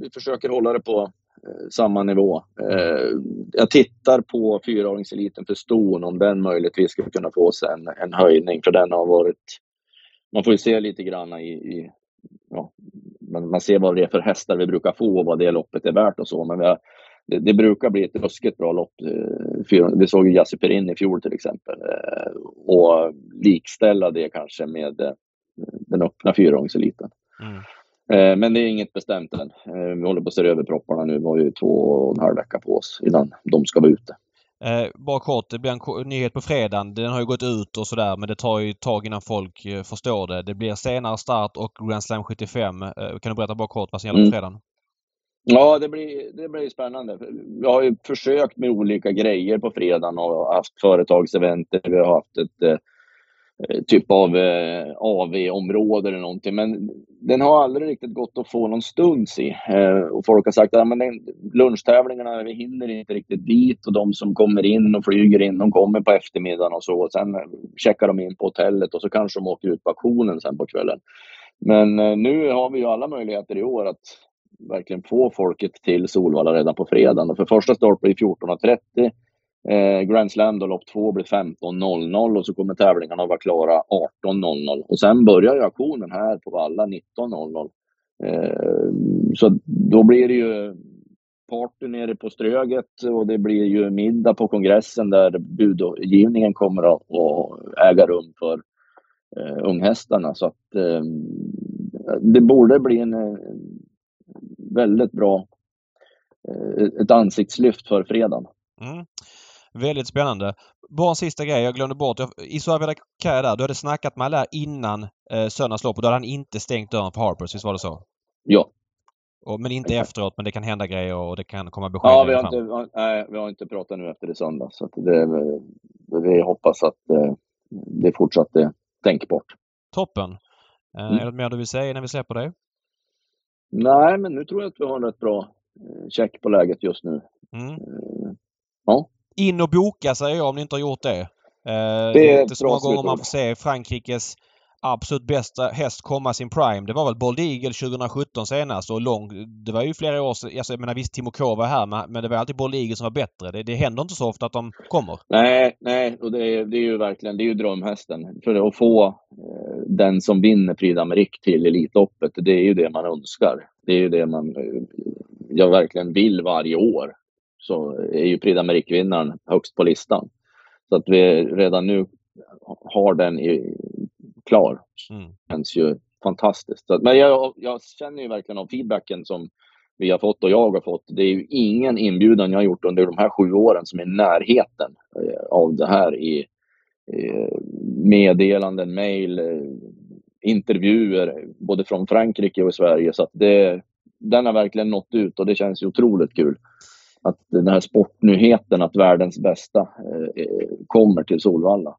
vi försöker hålla det på eh, samma nivå. Eh, jag tittar på fyraåringseliten för ston om den möjligtvis skulle kunna få sig en, en höjning för den har varit man får ju se lite grann i, i ja, man, man ser vad det är för hästar vi brukar få och vad det loppet är värt och så. Men har, det, det, brukar bli ett ruskigt bra lopp. Eh, vi såg ju Jassi Perin i fjol till exempel. Eh, och likställa det kanske med eh, den öppna fyraåringseliten. Mm. Men det är inget bestämt än. Vi håller på att se över propparna nu. Vi har ju två och en halv vecka på oss innan de ska vara ute. Eh, bara kort, det blir en nyhet på fredagen. Den har ju gått ut och sådär men det tar ju ett tag innan folk eh, förstår det. Det blir senare start och Grand Slam 75. Eh, kan du berätta bara kort vad som gäller på mm. fredagen? Ja, det blir, det blir spännande. Vi har ju försökt med olika grejer på fredagen och haft företagsevent. Vi har haft ett Eh, Eh, typ av eh, AV-område eller någonting. Men den har aldrig riktigt gått att få någon stuns i. Eh, och folk har sagt att ja, lunchtävlingarna, vi hinner inte riktigt dit och de som kommer in och flyger in, de kommer på eftermiddagen och så. Och sen eh, checkar de in på hotellet och så kanske de åker ut på auktionen sen på kvällen. Men eh, nu har vi ju alla möjligheter i år att verkligen få folket till Solvalla redan på fredagen. Och för första start blir 14.30 Eh, Grand Slam då, lopp två blir 15.00 och så kommer tävlingarna vara klara 18.00. Och sen börjar ju auktionen här på Valla 19.00. Eh, så då blir det ju party nere på Ströget och det blir ju middag på kongressen där budgivningen kommer att, att äga rum för eh, unghästarna. Så att eh, det borde bli en eh, väldigt bra eh, ett ansiktslyft för fredagen. Mm. Väldigt spännande. Bara en sista grej jag glömde bort. Iso Abedakaya där, du hade snackat med Allaire innan eh, söndagens lopp och då hade han inte stängt dörren för Harpers, visst var det så? Ja. Och, men inte Exakt. efteråt, men det kan hända grejer och det kan komma besked. Ja, vi har, inte, nej, vi har inte pratat nu efter det söndag. Så det, vi hoppas att eh, det fortsatt är tänkbart. Toppen! Eh, mm. Är det något mer du vill säga innan vi släpper dig? Nej, men nu tror jag att vi har en rätt bra eh, check på läget just nu. Mm. Eh, ja. In och boka säger jag om ni inte har gjort det. Eh, det är inte så många gånger man får se Frankrikes absolut bästa häst komma sin prime. Det var väl Bold Eagle 2017 senast och lång... Det var ju flera år sedan. Alltså, jag menar visst Timo K var här men det var alltid Bold Eagle som var bättre. Det, det händer inte så ofta att de kommer. Nej, nej, och det är, det är ju verkligen det är ju drömhästen. För att få eh, den som vinner Prix d'Amérique till Elitloppet, det är ju det man önskar. Det är ju det man eh, jag verkligen vill varje år. Så är ju Prix d'Amérique-vinnaren högst på listan. Så att vi redan nu har den i, klar. Mm. känns ju fantastiskt. Men jag, jag känner ju verkligen av feedbacken som vi har fått och jag har fått. Det är ju ingen inbjudan jag har gjort under de här sju åren som är i närheten eh, av det här i meddelanden, mejl, eh, intervjuer både från Frankrike och Sverige. Så det, den har verkligen nått ut och det känns ju otroligt kul. Att den här sportnyheten att världens bästa eh, kommer till Solvalla.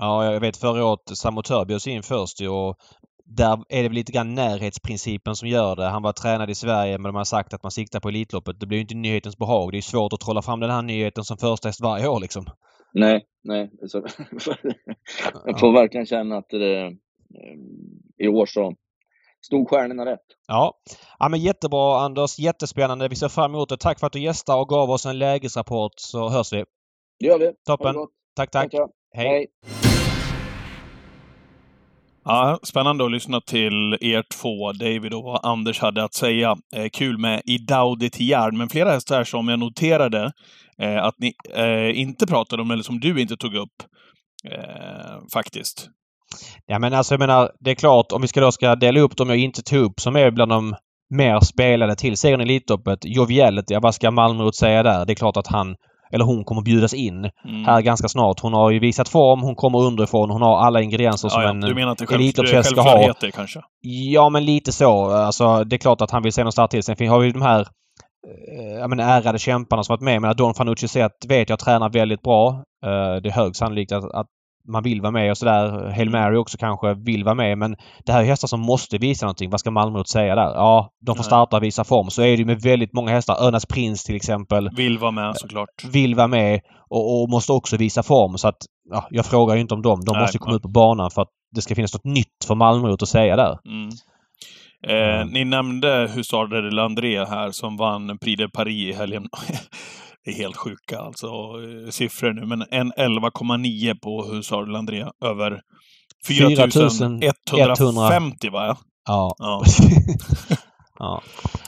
Ja, jag vet förra året Samotör bjöds in först och där är det väl lite grann närhetsprincipen som gör det. Han var tränad i Sverige men de har sagt att man siktar på Elitloppet. Det blir ju inte nyhetens behag. Det är svårt att trolla fram den här nyheten som första häst varje år liksom. Nej, nej. Så, [LAUGHS] jag får verkligen känna att det, eh, i år så stod stjärnorna rätt. Ja. ja, men jättebra Anders. Jättespännande. Vi ser fram emot det. Tack för att du gästade och gav oss en lägesrapport så hörs vi. Det gör vi. Toppen. Tack, tack. tack Hej. Hej. Ja, spännande att lyssna till er två, David och vad Anders hade att säga. Eh, kul med Idaudi Tiard, men flera hästar som jag noterade eh, att ni eh, inte pratade om, eller som du inte tog upp, eh, faktiskt. Ja men alltså jag menar, det är klart om vi ska då ska dela upp dem jag inte tog upp som är bland de mer spelade till segern i Elitloppet. Joviality, ja, vad ska Malmrot säga där? Det är klart att han eller hon kommer bjudas in mm. här ganska snart. Hon har ju visat form, hon kommer underifrån, hon har alla ingredienser som ja, en Du menar att det Elitloppshäst ska ha. kanske? Ja, men lite så. Alltså, det är klart att han vill se någon start till. Sen har vi de här eh, ja, men ärade kämparna som varit med. Men Don Fanucci Zet vet jag tränar väldigt bra. Eh, det är hög sannolikhet att, att man vill vara med och sådär. Hail Mary också kanske vill vara med men det här är hästar som måste visa någonting. Vad ska Malmö säga där? Ja, de får starta och visa form. Så är det ju med väldigt många hästar. Örnas Prins till exempel. Vill vara med såklart. Vill vara med och, och måste också visa form. Så att ja, jag frågar ju inte om dem. De Nej, måste komma ut på banan för att det ska finnas något nytt för Malmö att säga där. Mm. Eh, mm. Ni nämnde Hussard de Landré här som vann Prix de Paris i helgen. [LAUGHS] Det är helt sjuka alltså eh, siffror nu, men en 11,9 på Hussard Landré över 4150 va? Ja. ja. [LAUGHS] ja.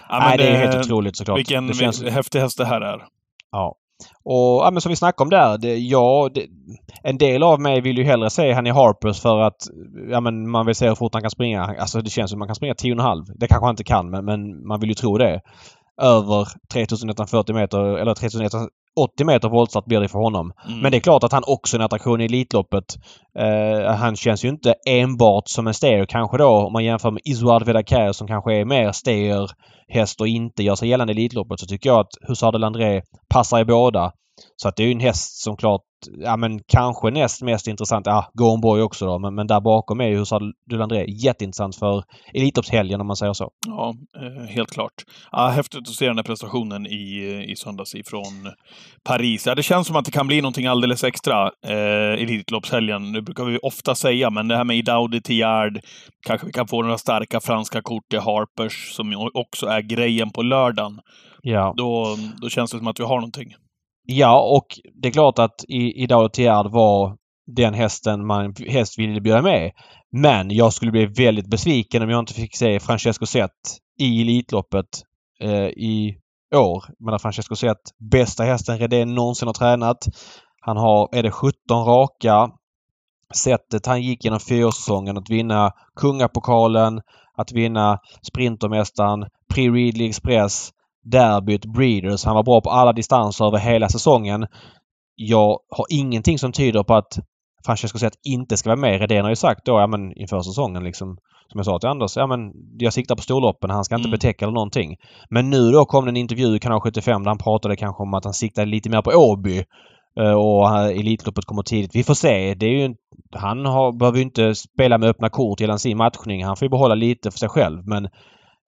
ja Nej, det är helt otroligt såklart. Vilken det känns... häftig häst det här är. Ja. Och ja, men som vi snackade om där. Det, ja, det, en del av mig vill ju hellre se han i Harpers för att ja, men man vill se hur fort han kan springa. Alltså det känns som man kan springa 10,5. Det kanske han inte kan men, men man vill ju tro det över 3140 meter eller 3180 meter voltstart blir det för honom. Mm. Men det är klart att han också är en attraktion i Elitloppet. Uh, han känns ju inte enbart som en steer kanske då om man jämför med Isuard Vedaker som kanske är mer steer häst och inte gör sig gällande i Elitloppet så tycker jag att Hussard Landré passar i båda. Så att det är ju en häst som klart ja men kanske näst mest intressant, ja Gornborg också då, men, men där bakom är ju Hussard Dulandré jätteintressant för Elitloppshelgen om man säger så. Ja, eh, helt klart. Ja, häftigt att se den här prestationen i, i söndags ifrån Paris. Ja, det känns som att det kan bli någonting alldeles extra eh, Elitloppshelgen. Det brukar vi ofta säga, men det här med Idaudi Tiard, kanske vi kan få några starka franska kort i Harpers som också är grejen på lördagen. Ja. Då, då känns det som att vi har någonting. Ja, och det är klart att i, Idao Tiard var den hästen man helst ville bjuda med. Men jag skulle bli väldigt besviken om jag inte fick se Francesco Zet i Elitloppet eh, i år. Men Francesco Zet, bästa hästen Redén någonsin har tränat. Han har, är det 17 raka. Sättet han gick genom fyraårssäsongen att vinna Kungapokalen, att vinna Sprintermästaren, Pre Readly Express derbyt, Breeders. Han var bra på alla distanser över hela säsongen. Jag har ingenting som tyder på att Francesco Zet inte ska vara med. Redén har ju sagt då, ja men inför säsongen liksom, som jag sa till Anders, ja men jag siktar på storloppen, han ska inte mm. betäcka eller någonting. Men nu då kom det en intervju i kanal 75 där han pratade kanske om att han siktade lite mer på Åby. Eh, och Elitloppet kommer tidigt. Vi får se. Det är ju, han har, behöver ju inte spela med öppna kort gällande sin matchning. Han får ju behålla lite för sig själv men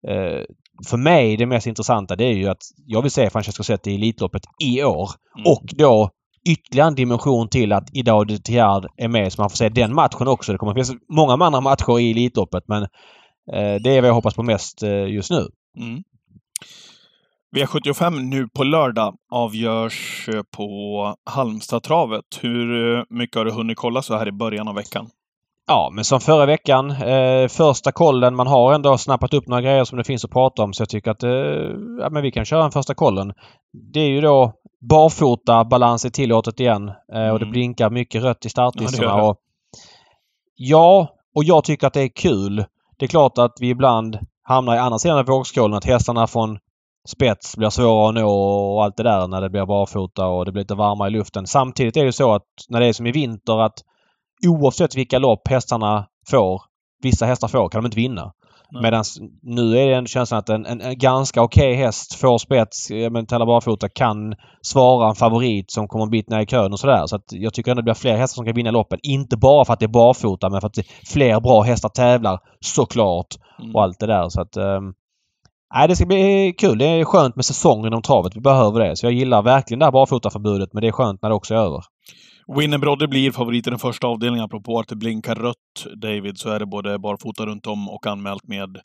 eh, för mig det mest intressanta det är ju att jag vill se Francesco Zet i Elitloppet i år. Mm. Och då ytterligare en dimension till att Idag de Tiard är med så man får se den matchen också. Det kommer finnas många andra matcher i Elitloppet men eh, det är vad jag hoppas på mest eh, just nu. Mm. V75 nu på lördag avgörs eh, på Halmstadtravet. Hur eh, mycket har du hunnit kolla så här i början av veckan? Ja, men som förra veckan. Eh, första kollen. Man har ändå snappat upp några grejer som det finns att prata om så jag tycker att eh, ja, men vi kan köra en första kollen. Det är ju då barfota balans är tillåtet igen eh, och det Mm. blinkar mycket rött i startlistorna. Ja, och, ja, och jag tycker att det är kul. Det är klart att vi ibland hamnar i andra sidan av vågskålen. Att hästarna från spets blir svåra att nå och allt det där när det blir barfota och det blir lite varmare i luften. Samtidigt är det så att när det är som i vinter att oavsett vilka lopp hästarna får, vissa hästar får, kan de inte vinna. Medan nu är det ändå känslan att en, en, en ganska okej häst får spets, men Tella Barfota kan svara en favorit som kommer en bit ner i kön och sådär. Så att jag tycker ändå det blir fler hästar som kan vinna loppen. Inte bara för att det är barfota men för att det fler bra hästar tävlar såklart Mm. och allt det där. Så att, ehm, Nej, det ska bli kul. Det är skönt med säsongen inom travet. Vi behöver det. Så jag gillar verkligen det här barfotaförbudet men det är skönt när det också är över. Winnerbrodde blir favorit i den första avdelningen. Apropå att det blinkar rött, David, så är det både barfota runt om och anmält med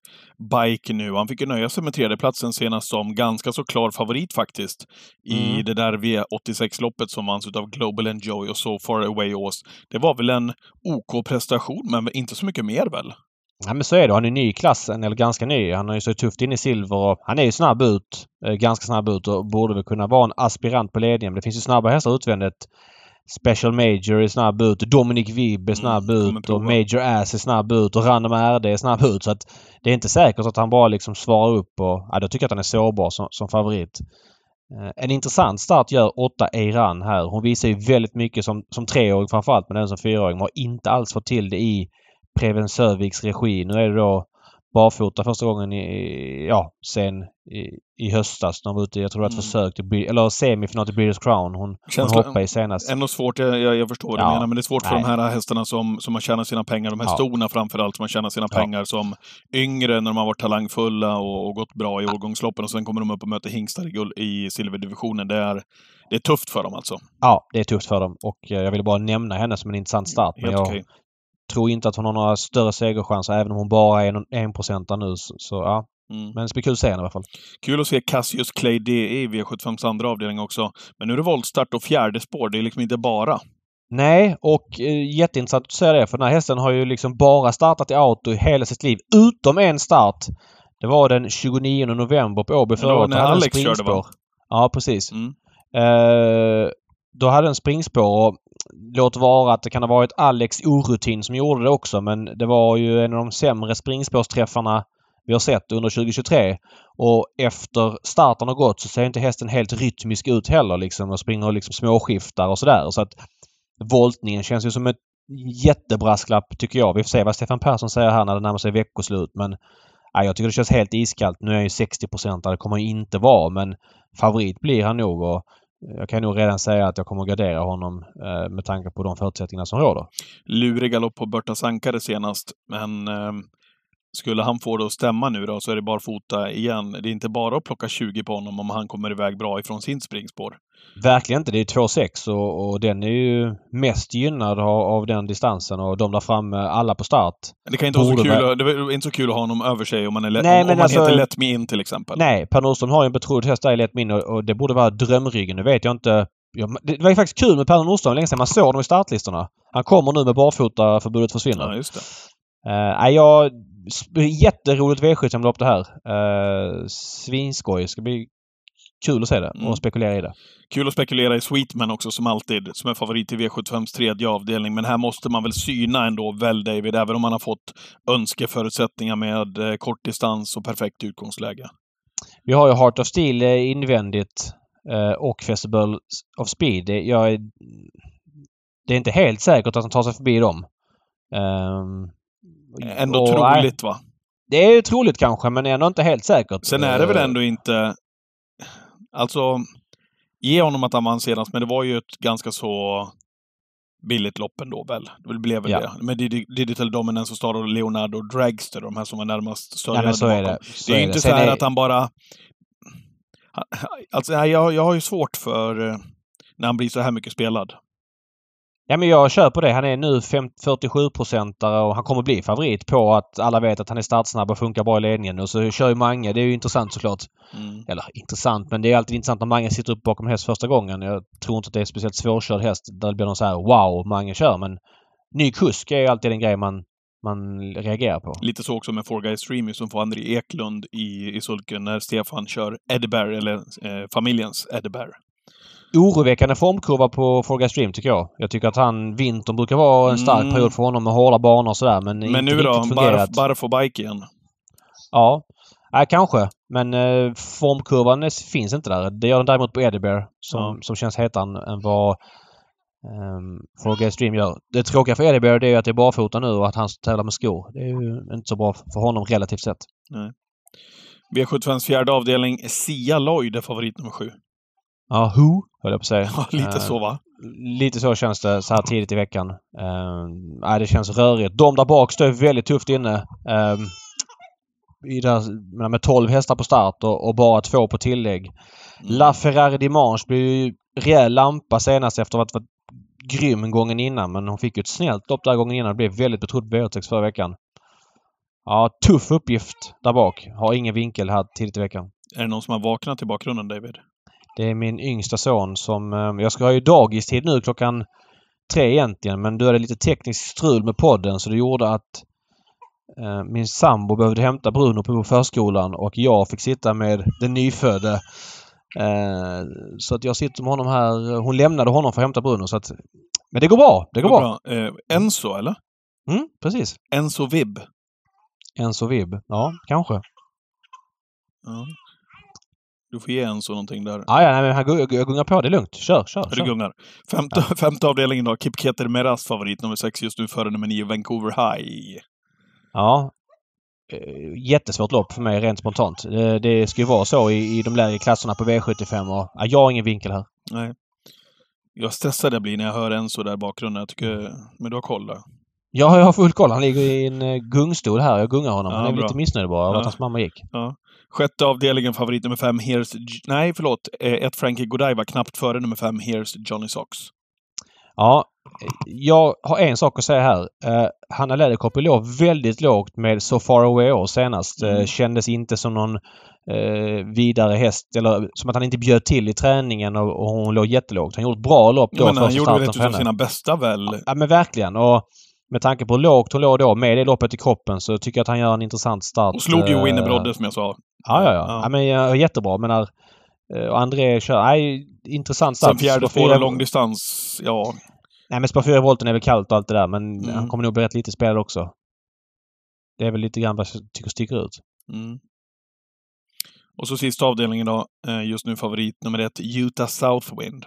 bike nu. Han fick ju nöja sig med tredjeplatsen senast som ganska så klar favorit faktiskt. I Mm. det där V86-loppet som vanns utav Global Enjoy och So Far Away Ås. Det var väl en OK-prestation, men inte så mycket mer väl? Ja men så är det. Han är ny i klassen, eller ganska ny. Han har ju så tufft in i silver och han är ju snabb ut. Eh, ganska snabb ut och borde väl kunna vara en aspirant på ledningen. Men det finns ju snabba hästar utvändigt. Special Major är snabb ut. Dominic Vibb är snabb Mm, ut. Och Major Ass är snabb ut. Och Random RD är snabb ut. Så att det är inte säkert att han bara liksom svarar upp och... Ja, då tycker jag att han är sårbar som, som favorit. Eh, En intressant start gör 8 Eiran här. Hon visar ju väldigt mycket som, som treåring framförallt men även som fyraåring. Men har inte alls fått till det i Preben Sörviks regi. Nu är det då barfota första gången i, ja, sen i, i höstas. när De var ute, jag tror det var ett Mm. försök till, eller semifinal till British Crown. Hon, hon hoppade i senast. Ändå svårt, jag, jag, förstår vad du Ja. menar, men det är svårt för Nej. de här hästarna som, som har tjänat sina pengar, de här Ja. stona framförallt, som har tjänat sina Ja. pengar som yngre när de har varit talangfulla och, och gått bra i årgångsloppen och sen kommer de upp och möter hingstar i, i silverdivisionen. Det är, det är tufft för dem alltså. Ja, det är tufft för dem. Och jag ville bara nämna henne som en intressant start. Men Helt jag okej. Tror inte att hon har några större segerchanser även om hon bara är en, en procentare nu. Så, så ja. Mm. Men det ska bli kul att se henne i alla fall. Kul att se Cassius Clay DE i V75s andra avdelning också. Men nu är det voltstart och fjärde spår. Det är liksom inte bara. Nej, och eh, jätteintressant att säga det för den här hästen har ju liksom bara startat i auto i hela sitt liv. Utom en start. Det var den 29 november på Åby förra året. när Då hade den Alex körde, va? springspår. Ja, precis. Mm. Eh, då hade den springspår och låt vara att det kan ha varit Alex orutin som gjorde det också men det var ju en av de sämre springspårsträffarna vi har sett under 2023. Och efter starten har gått så ser inte hästen helt rytmisk ut heller liksom och springer liksom småskiftar och sådär. Så att voltningen känns ju som ett jättebrasklapp tycker jag. Vi får se vad Stefan Persson säger här när det närmar sig veckoslut men nej, jag tycker det känns helt iskallt. Nu är jag ju 60 procent det kommer han ju inte vara men favorit blir han nog och jag kan nog redan säga att jag kommer att gardera honom eh, med tanke på de förutsättningar som råder. Lurig galopp på Berta Sankare senast, men eh, skulle han få det att stämma nu då så är det bara fota igen. Det är inte bara att plocka 20 på honom om han kommer iväg bra ifrån sin springspår. Verkligen inte. Det är 2,6 och, och den är ju mest gynnad av, av den distansen och de där framme alla på start. Det kan inte vara så kul, att- det är inte så kul att ha honom över sig om man, är lätt, Nej, om, om man alltså- heter Let Me In till exempel. Nej, Per Nordström har ju en betrodd häst där i lätt minne och, och det borde vara drömryggen. Nu vet jag inte. Ja, det var ju faktiskt kul med Per Nordström länge sedan man såg dem i startlistorna. Han kommer nu med barfota, förbudet försvinner. Ja, just det. Uh, nej, jag... Jätteroligt V75-lopp det här. Uh, svinskoj. Ska bli kul att se det Mm. och spekulera i det. Kul att spekulera i Sweetman också, som alltid, som är favorit i V75s tredje avdelning. Men här måste man väl syna ändå, väl David, även om man har fått önskeförutsättningar med eh, kortdistans och perfekt utgångsläge. Vi har ju Heart of Steel eh, invändigt eh, och Festival of Speed. Det, jag är, det är inte helt säkert att han tar sig förbi dem. Ehm, Ändå och, nej, troligt, va? Det är ju troligt kanske, men ändå inte helt säkert. Sen är det väl ändå inte... Alltså, ge honom att han vann senast, men det var ju ett ganska så billigt lopp ändå väl? Det blev väl Ja. det. Med Digi- Digital Dominance och Star och Leonardo och Dragster, de här som var närmast större. Ja, så är det. Så Det är ju inte så här är- att han bara... Alltså, jag, jag har ju svårt för... eh, när han blir så här mycket spelad. Ja men jag kör på det. Han är nu 47-procentare och han kommer bli favorit på att alla vet att han är startsnabb och funkar bra i ledningen. Och så kör ju Mange. Det är ju intressant såklart. Mm. Eller intressant, men det är alltid intressant när Mange sitter upp bakom häst första gången. Jag tror inte att det är speciellt svårkörd häst där det blir någon så här wow, Mange kör. Men ny kusk är alltid en grej man, man reagerar på. Lite så också med Four Guys Streamy som får André Eklund i, i sulken när Stefan kör Eddie Bear, eller eh, familjens Eddie Bear. Oroväckande formkurva på Forga Stream tycker jag. Jag tycker att han, vintern brukar vara en stark Mm. period för honom med hårda banor och sådär men, Men inte nu då? fungerat. Barf, och bike igen. Ja. Nej, kanske. Men eh, formkurvan är, finns inte där. Det gör den däremot på Eddie Bear som, Ja. som känns hetare än, vad um, Forga Stream gör. Det tråkiga för Eddie Bear det är att det är barfota nu och att han tävlar med skor. Det är ju inte så bra för honom relativt sett. V75s fjärde avdelning, Sia Lloyd är favorit nummer sju. Ja, who? Höll jag på att säga. [LAUGHS] Ja, lite Eh, så va? Lite så känns det så här tidigt i veckan. Uh, nej, det känns rörigt. De där bak står väldigt tufft inne. Uh, i det här, med 12 hästar på start och, och bara två på tillägg. Mm. La Ferrari Dimanche blev ju rejäl lampa senast efter att ha varit grym gången innan. Men hon fick ju ett snällt lopp där gången innan. Det blev väldigt betrodd på V86 förra veckan. Ja, tuff uppgift där bak. Har ingen vinkel här tidigt i veckan. Är det någon som har vaknat i bakgrunden, David? Det är min yngsta son som... eh, Jag ska ha ju dagistid nu klockan tre egentligen men då är det lite tekniskt strul med podden så det gjorde att eh, min sambo behövde hämta Bruno på förskolan och jag fick sitta med den nyfödde. Eh, så att jag sitter med honom här. Hon lämnade honom för att hämta Bruno så att... Men det går bra! Det går bra! Eh, Enzo, eller? Mm, precis. Enzo Vib. Enzo Vib. Ja, kanske. Ja. Du får ge Enzo någonting där. Ah, ja, nej, men han jag gungar på. Det är lugnt. Kör, kör. Du kör. gungar. Femte, femte avdelningen då. Kip Keter Meras favorit nummer sex just nu före nummer nio, Vancouver High. Ja. Eh, Jättesvårt lopp för mig rent spontant. Det, det ska ju vara så i, i de lägre klasserna på V75 och ja, jag har ingen vinkel här. Nej. Jag stressad jag blir när jag hör Enzo där i bakgrunden. Jag tycker... Men du har koll där. Ja, jag har full koll. Han ligger i en eh, gungstol här. Jag gungar honom. Ja, Han är bra. lite missnöjd bara av Ja. att hans mamma gick. Sjätte avdelningen, favorit nummer fem, Here's... Nej, förlåt. Eh, Ett Frankie Godiva knappt före nummer fem, Here's Johnny Sox. Ja, eh, jag har en sak att säga här. Uh, Hanna Läderkopp låg väldigt lågt med So Far Away år senast. Mm. kändes inte som någon eh, vidare häst eller som att han inte bjöd till i träningen och, och hon låg jättelågt. Han gjorde ett bra lopp då Men han gjorde väl ett av sina bästa väl? Ja men verkligen. Och med tanke på hur lågt hon låg då med det loppet i kroppen så tycker jag att han gör en intressant start. Och slog ju eh, Winnie Brodde som jag sa. Ja, ja, ja. Ja. ja. men ja, jättebra. Men när eh, och André kör... Nej, intressant Sen start. fjärde Spår spåren fyra- långdistans. Ja, Nej, men spår 4 volten är väl kallt och allt det där. Men Mm. han kommer nog bli rätt lite spelad också. Det är väl lite grann vad jag tycker sticker ut. Mm. Och så sista avdelningen då, eh, just nu favorit nummer ett, Utah Southwind.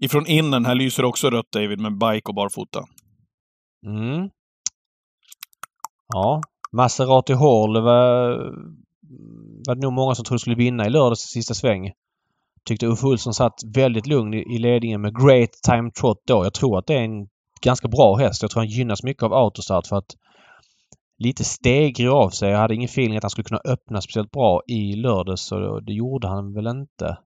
Ifrån innen, här lyser också rött David med bike och barfota. Mm. Ja. Maserati Hall var, var det nog många som trodde skulle vinna i lördags sista sväng. Tyckte Uffe Olsson satt väldigt lugn i, ledningen med Great Time Trot då. Jag tror att det är en ganska bra häst. Jag tror han gynnas mycket av autostart för att lite stegrig av sig. Jag hade ingen feeling att han skulle kunna öppna speciellt bra i lördags så det, det gjorde han väl inte.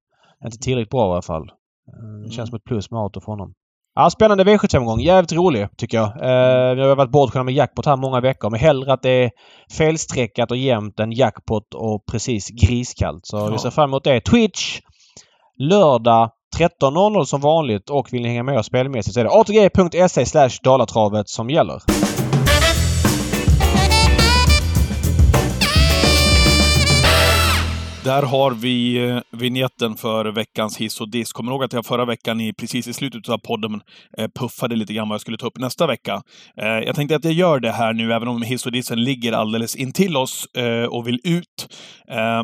Inte tillräckligt bra i alla fall. Eh, Det känns Mm. som ett plus med auto för honom. Ja, spännande V75-gång. Jävligt rolig tycker jag. Eh, jag har varit bortskämd med jackpot här många veckor. Men hellre att det är felstreckat och jämnt än jackpot och precis griskallt. Så Ja. vi ser fram emot det. Twitch lördag 13.00 som vanligt och vill ni hänga med oss spelmässigt så är det atg.se dalatravet som gäller. Där har vi eh, vignetten för veckans hiss och diss. Kommer ihåg att jag förra veckan, i, precis i slutet av podden, eh, puffade lite grann vad jag skulle ta upp nästa vecka. Eh, jag tänkte att jag gör det här nu, även om hiss och dissen ligger alldeles intill oss och vill ut.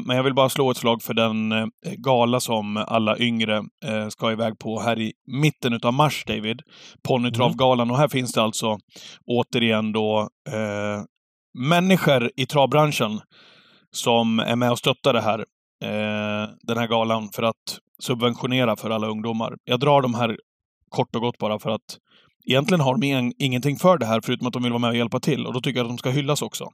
Men jag vill bara slå ett slag för den gala som alla yngre ska iväg på här i mitten utav mars, David. Ponnytravgalan. Och här finns det alltså återigen då människor i travbranschen som är med och stöttar det här, eh, den här galan för att subventionera för alla ungdomar. Jag drar de här kort och gott bara för att Egentligen har de ing- ingenting för det här förutom att de vill vara med och hjälpa till och då tycker jag att de ska hyllas också.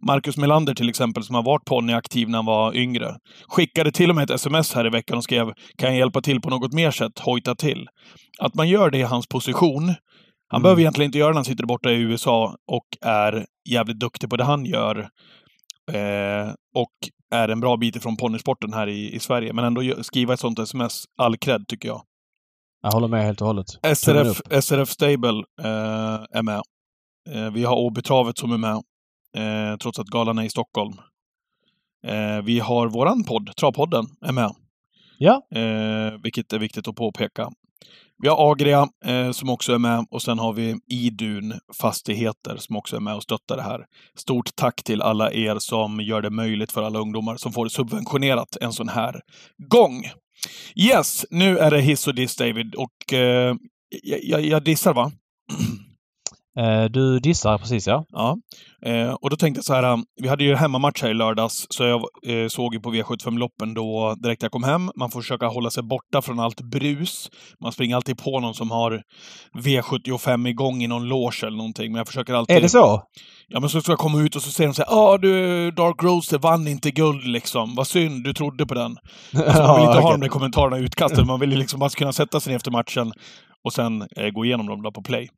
Marcus Melander till exempel, som har varit ponnyaktiv när han var yngre, skickade till och med ett sms här i veckan och skrev “Kan jag hjälpa till på något mer sätt? Hojta till”. Att man gör det i hans position. Han Mm. behöver egentligen inte göra det när han sitter borta i USA och är jävligt duktig på det han gör. Eh, och är en bra bit ifrån ponnysporten här i, i Sverige. Men ändå skriva ett sånt sms, all cred tycker jag. Jag håller med helt och hållet. SRF. SRF Stable eh, är med. Eh, vi har Åbytravet som är med, eh, trots att galan är i Stockholm. Eh, vi har våran podd, Travpodden, är med. Ja. Eh, vilket är viktigt att påpeka. Vi har Agria eh, som också är med och sen har vi Idun Fastigheter som också är med och stöttar det här. Stort tack till alla er som gör det möjligt för alla ungdomar som får det subventionerat en sån här gång. Yes, nu är det hiss och diss David och eh, jag, jag, jag dissar va? [CLEARS THROAT] Eh, du dissar precis ja. Ja. Eh, och då tänkte jag så här, um, vi hade ju hemmamatch här i lördags, så jag eh, såg ju på V75-loppen då direkt jag kom hem. Man får försöka hålla sig borta från allt brus. Man springer alltid på någon som har V75 igång i någon loge eller någonting, men jag försöker alltid... Är det så? Ja, men så ska jag komma ut och så säger de så här, ja ah, du, Dark Roaster vann inte guld liksom. Vad synd, du trodde på den. [LAUGHS] Alltså, man vill inte ha de där kommentarerna utkastade, [LAUGHS] man vill ju liksom bara kunna sätta sig ner efter matchen och sen eh, gå igenom dem då på play.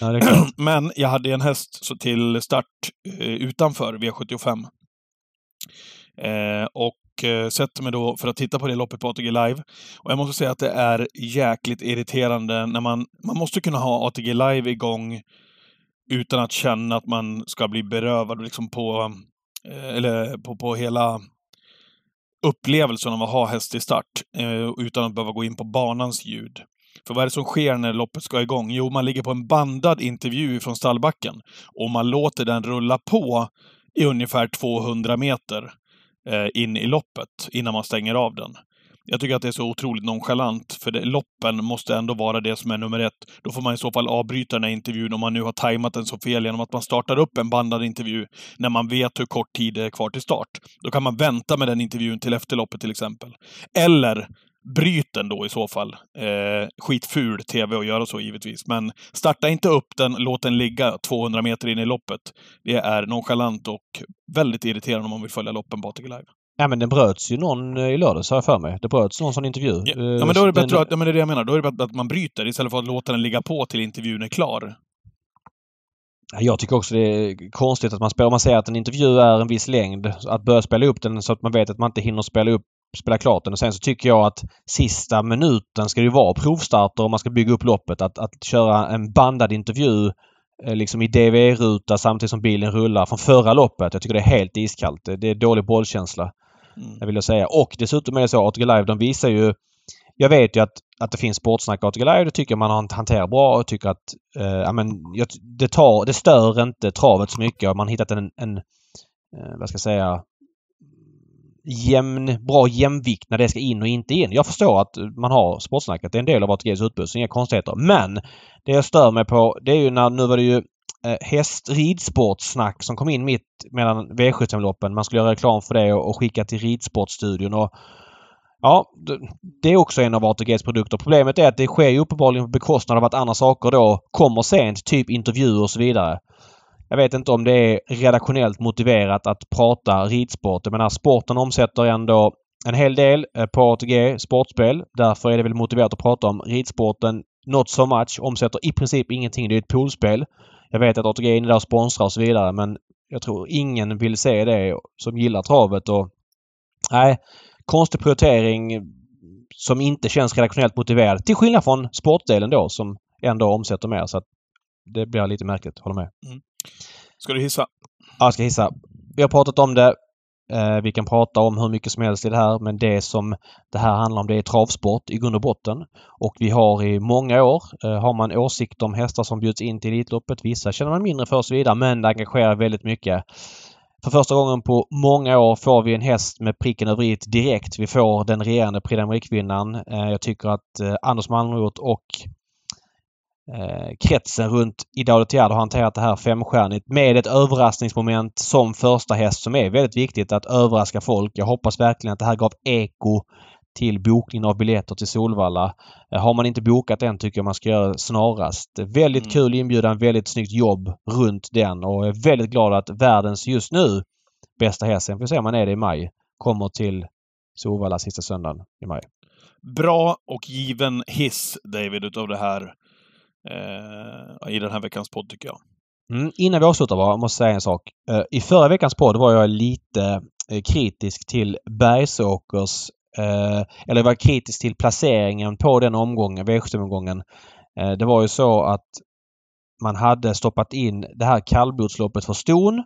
Ja, det är klart. [CLEARS THROAT] Men jag hade en häst till start eh, utanför V75. Eh, och eh, sätter mig då för att titta på det loppet på ATG Live. Och jag måste säga att det är jäkligt irriterande när man... Man måste kunna ha ATG Live igång utan att känna att man ska bli berövad liksom på, eh, eller på, på hela upplevelsen av att ha häst i start, eh, utan att behöva gå in på banans ljud. För vad är det som sker när loppet ska igång? Jo, man ligger på en bandad intervju från stallbacken och man låter den rulla på i ungefär 200 meter eh, in i loppet innan man stänger av den. Jag tycker att det är så otroligt nonchalant, för det, loppen måste ändå vara det som är nummer ett. Då får man i så fall avbryta den här intervjun om man nu har tajmat den så fel genom att man startar upp en bandad intervju när man vet hur kort tid det är kvar till start. Då kan man vänta med den intervjun till efter loppet till exempel. Eller bryt den då i så fall. Eh, skitful TV att göra så givetvis. Men starta inte upp den, låt den ligga 200 meter in i loppet. Det är nonchalant och väldigt irriterande om man vill följa loppen ATG Live. Ja men den bröts ju någon eh, i lördags har jag för mig. Det bröts någon sån intervju. Ja, Eh, ja men då är det den- bättre att, ja, men det är det jag menar. Då är det bättre att man bryter istället för att låta den ligga på till intervjun är klar. Ja, Jag tycker också det är konstigt att man spelar, om man säger att en intervju är en viss längd, att börja spela upp den så att man vet att man inte hinner spela upp spela klart den. Och sen så tycker jag att sista minuten ska det ju vara provstarter om man ska bygga upp loppet. Att, att köra en bandad intervju eh, liksom i DV-ruta samtidigt som bilen rullar från förra loppet. Jag tycker det är helt iskallt. Det det är dålig bollkänsla. Mm. Jag vill jag säga. Och dessutom är det så ATG Live, de visar ju... Jag vet ju att, att det finns sportsnack ATG Live. Det tycker jag man har hanterat bra och tycker att... Eh, ja, men, det, tar, det stör inte travet så mycket. Man har hittat en, en eh, vad ska jag säga, jämn, bra jämvikt när det ska in och inte in. Jag förstår att man har sportsnacket. Det är en del av ATGs utbud, så inga konstigheter. Men det jag stör mig på det är ju när, nu var det ju eh, hästridsportsnack häst ridsportsnack som kom in mitt mellan V75-loppen. Man skulle göra reklam för det och, och skicka till Ridsportstudion. Och, ja, det, det är också en av ATGs produkter. Problemet är att det sker ju uppenbarligen på bekostnad av att andra saker då kommer sent. Typ intervjuer och så vidare. Jag vet inte om det är redaktionellt motiverat att prata ridsport. Jag menar sporten omsätter ändå en hel del eh, på ATG sportspel. Därför är det väl motiverat att prata om ridsporten. Not so much. Omsätter i princip ingenting. Det är ett poolspel. Jag vet att ATG är inne där och sponsrar och så vidare men jag tror ingen vill se det som gillar travet och nej, konstig prioritering som inte känns redaktionellt motiverad. Till skillnad från sportdelen då som ändå omsätter mer så att det blir lite märkligt. Håller med. Ska du hissa? Ja, jag ska hissa. Vi har pratat om det. Eh, vi kan prata om hur mycket som helst i det här men det som det här handlar om det är travsport i grund och botten. Och vi har i många år eh, har man åsikter om hästar som bjuds in till Elitloppet. Vissa känner man mindre för och så vidare men det engagerar väldigt mycket. För första gången på många år får vi en häst med pricken över i direkt. Vi får den regerande Prix d'Amérique-vinnaren. Eh, jag tycker att eh, Anders Malmroth och eh, kretsen runt Idao Tiad har hanterat det här femstjärnigt med ett överraskningsmoment som första häst som är väldigt viktigt att överraska folk. Jag hoppas verkligen att det här gav eko till bokningen av biljetter till Solvalla. Eh, har man inte bokat den tycker jag man ska göra snarast. Väldigt Mm. kul inbjudan, väldigt snyggt jobb runt den och jag är väldigt glad att världens just nu bästa häst, sen får vi se om man är det i maj, kommer till Solvalla sista söndagen i maj. Bra och given hiss, David, utav det här eh, i den här veckans podd, tycker jag. Mm, innan vi avslutar bara, jag måste säga en sak. Eh, I förra veckans podd var jag lite eh, kritisk till Bergsåkers eh, eller jag var kritisk till placeringen på den omgången, V75-omgången. Eh, det var ju så att man hade stoppat in det här kallblodsloppet för ston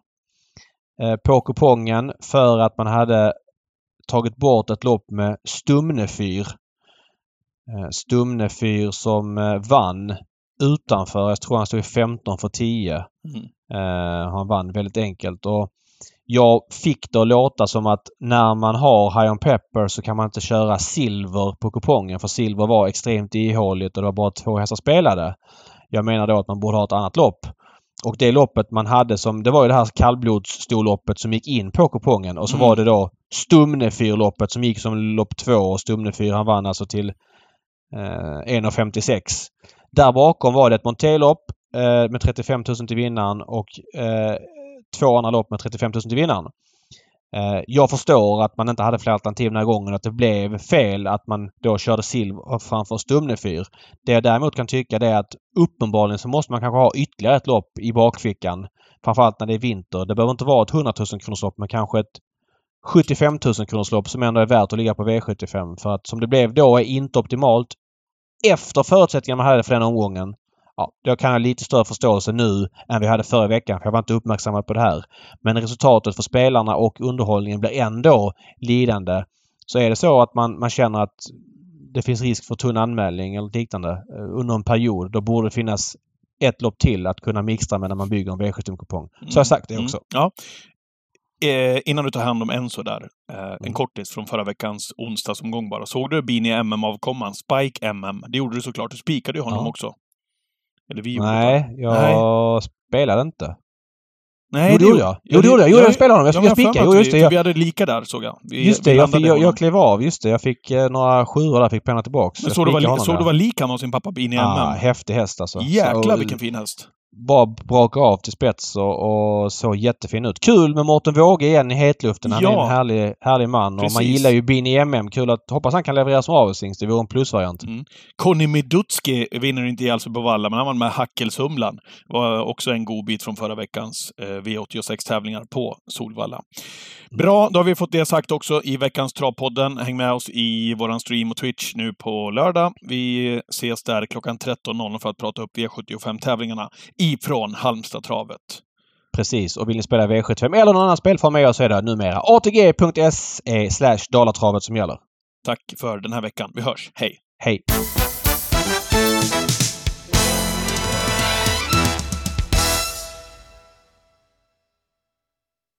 eh, på kupongen för att man hade tagit bort ett lopp med Stumnefyr. Eh, Stumnefyr som eh, vann utanför. Jag tror han stod i 15 för 10. Mm. Eh, han vann väldigt enkelt. Och jag fick det att låta som att när man har High on Pepper så kan man inte köra silver på kupongen för silver var extremt ihåligt och det var bara två hästar spelade. Jag menar då att man borde ha ett annat lopp. Och det loppet man hade som, det var ju det här kallblodsstorloppet som gick in på kupongen och så Mm. var det då Stumnefyrloppet som gick som lopp två och Stumnefyr han vann alltså till eh, 1,56. Där bakom var det ett Montelopp eh, med 35 000 till vinnaren och eh, två andra lopp med 35 000 till vinnaren. Eh, jag förstår att man inte hade fler alternativ den här gången. Att det blev fel att man då körde silver framför Stumnefyr. Det jag däremot kan tycka det är att uppenbarligen så måste man kanske ha ytterligare ett lopp i bakfickan. Framförallt när det är vinter. Det behöver inte vara ett 100 000 kronors lopp men kanske ett 75 000 kronors lopp som ändå är värt att ligga på V75. För att som det blev då är inte optimalt. Efter förutsättningarna man hade för den omgången. Ja, jag kan ha lite större förståelse nu än vi hade förra veckan för jag var inte uppmärksammad på det här. Men resultatet för spelarna och underhållningen blir ändå lidande. Så är det så att man, man känner att det finns risk för tunn anmälning eller liknande eh, under en period. Då borde det finnas ett lopp till att kunna mixtra med när man bygger en V75-kupong. Så har jag sagt det också. Mm. Ja. Eh, innan du tar hand om Enzo där. Eh, En Mm. kortis från förra veckans onsdagsomgång bara. Såg du Bini MM-avkomman? Spike MM. Det gjorde du såklart. Du spikade ju honom Ja. också. Eller vi gjorde Nej, jag spelade inte. Nej, Jo, det gjorde jag. Jo, det gjorde jag. Jo, jag spelade honom. Jag- jag för spikade. Jo, just det, Vi, jag- vi hade lika där, såg jag. Vi, Just det, jag, fick, jag, jag klev av. Just det, jag fick eh, några sjuor där. Fick penna tillbaks. Men Jag såg du, vad, såg du vad lik han var sin pappa Bini Ah, MM? häftig häst alltså. Jäklar Så- vilken fin häst. Bara braka av till spets och, och såg jättefin ut. Kul med Mårten Våge igen i hetluften. Han är Ja. en härlig, härlig man och man Precis. gillar ju Bini MM. Kul att hoppas han kan leverera som avelshingst. Det vore en plusvariant. Conny Midutski vinner inte ihjäl sig på Valla, men han var med Hackelsumlan. Var också en god bit från förra veckans eh, V86-tävlingar på Solvalla. Bra, då har vi fått det sagt också i veckans Travpodden. Häng med oss i våran stream och Twitch nu på lördag. Vi ses där klockan 13.00 för att prata upp V75-tävlingarna ifrån Halmstad-travet. Precis. Och vill ni spela V75 eller någon annan spelform med oss så är det numera atg.se slash dalatravet som gäller. Tack för den här veckan. Vi hörs. Hej! Hej!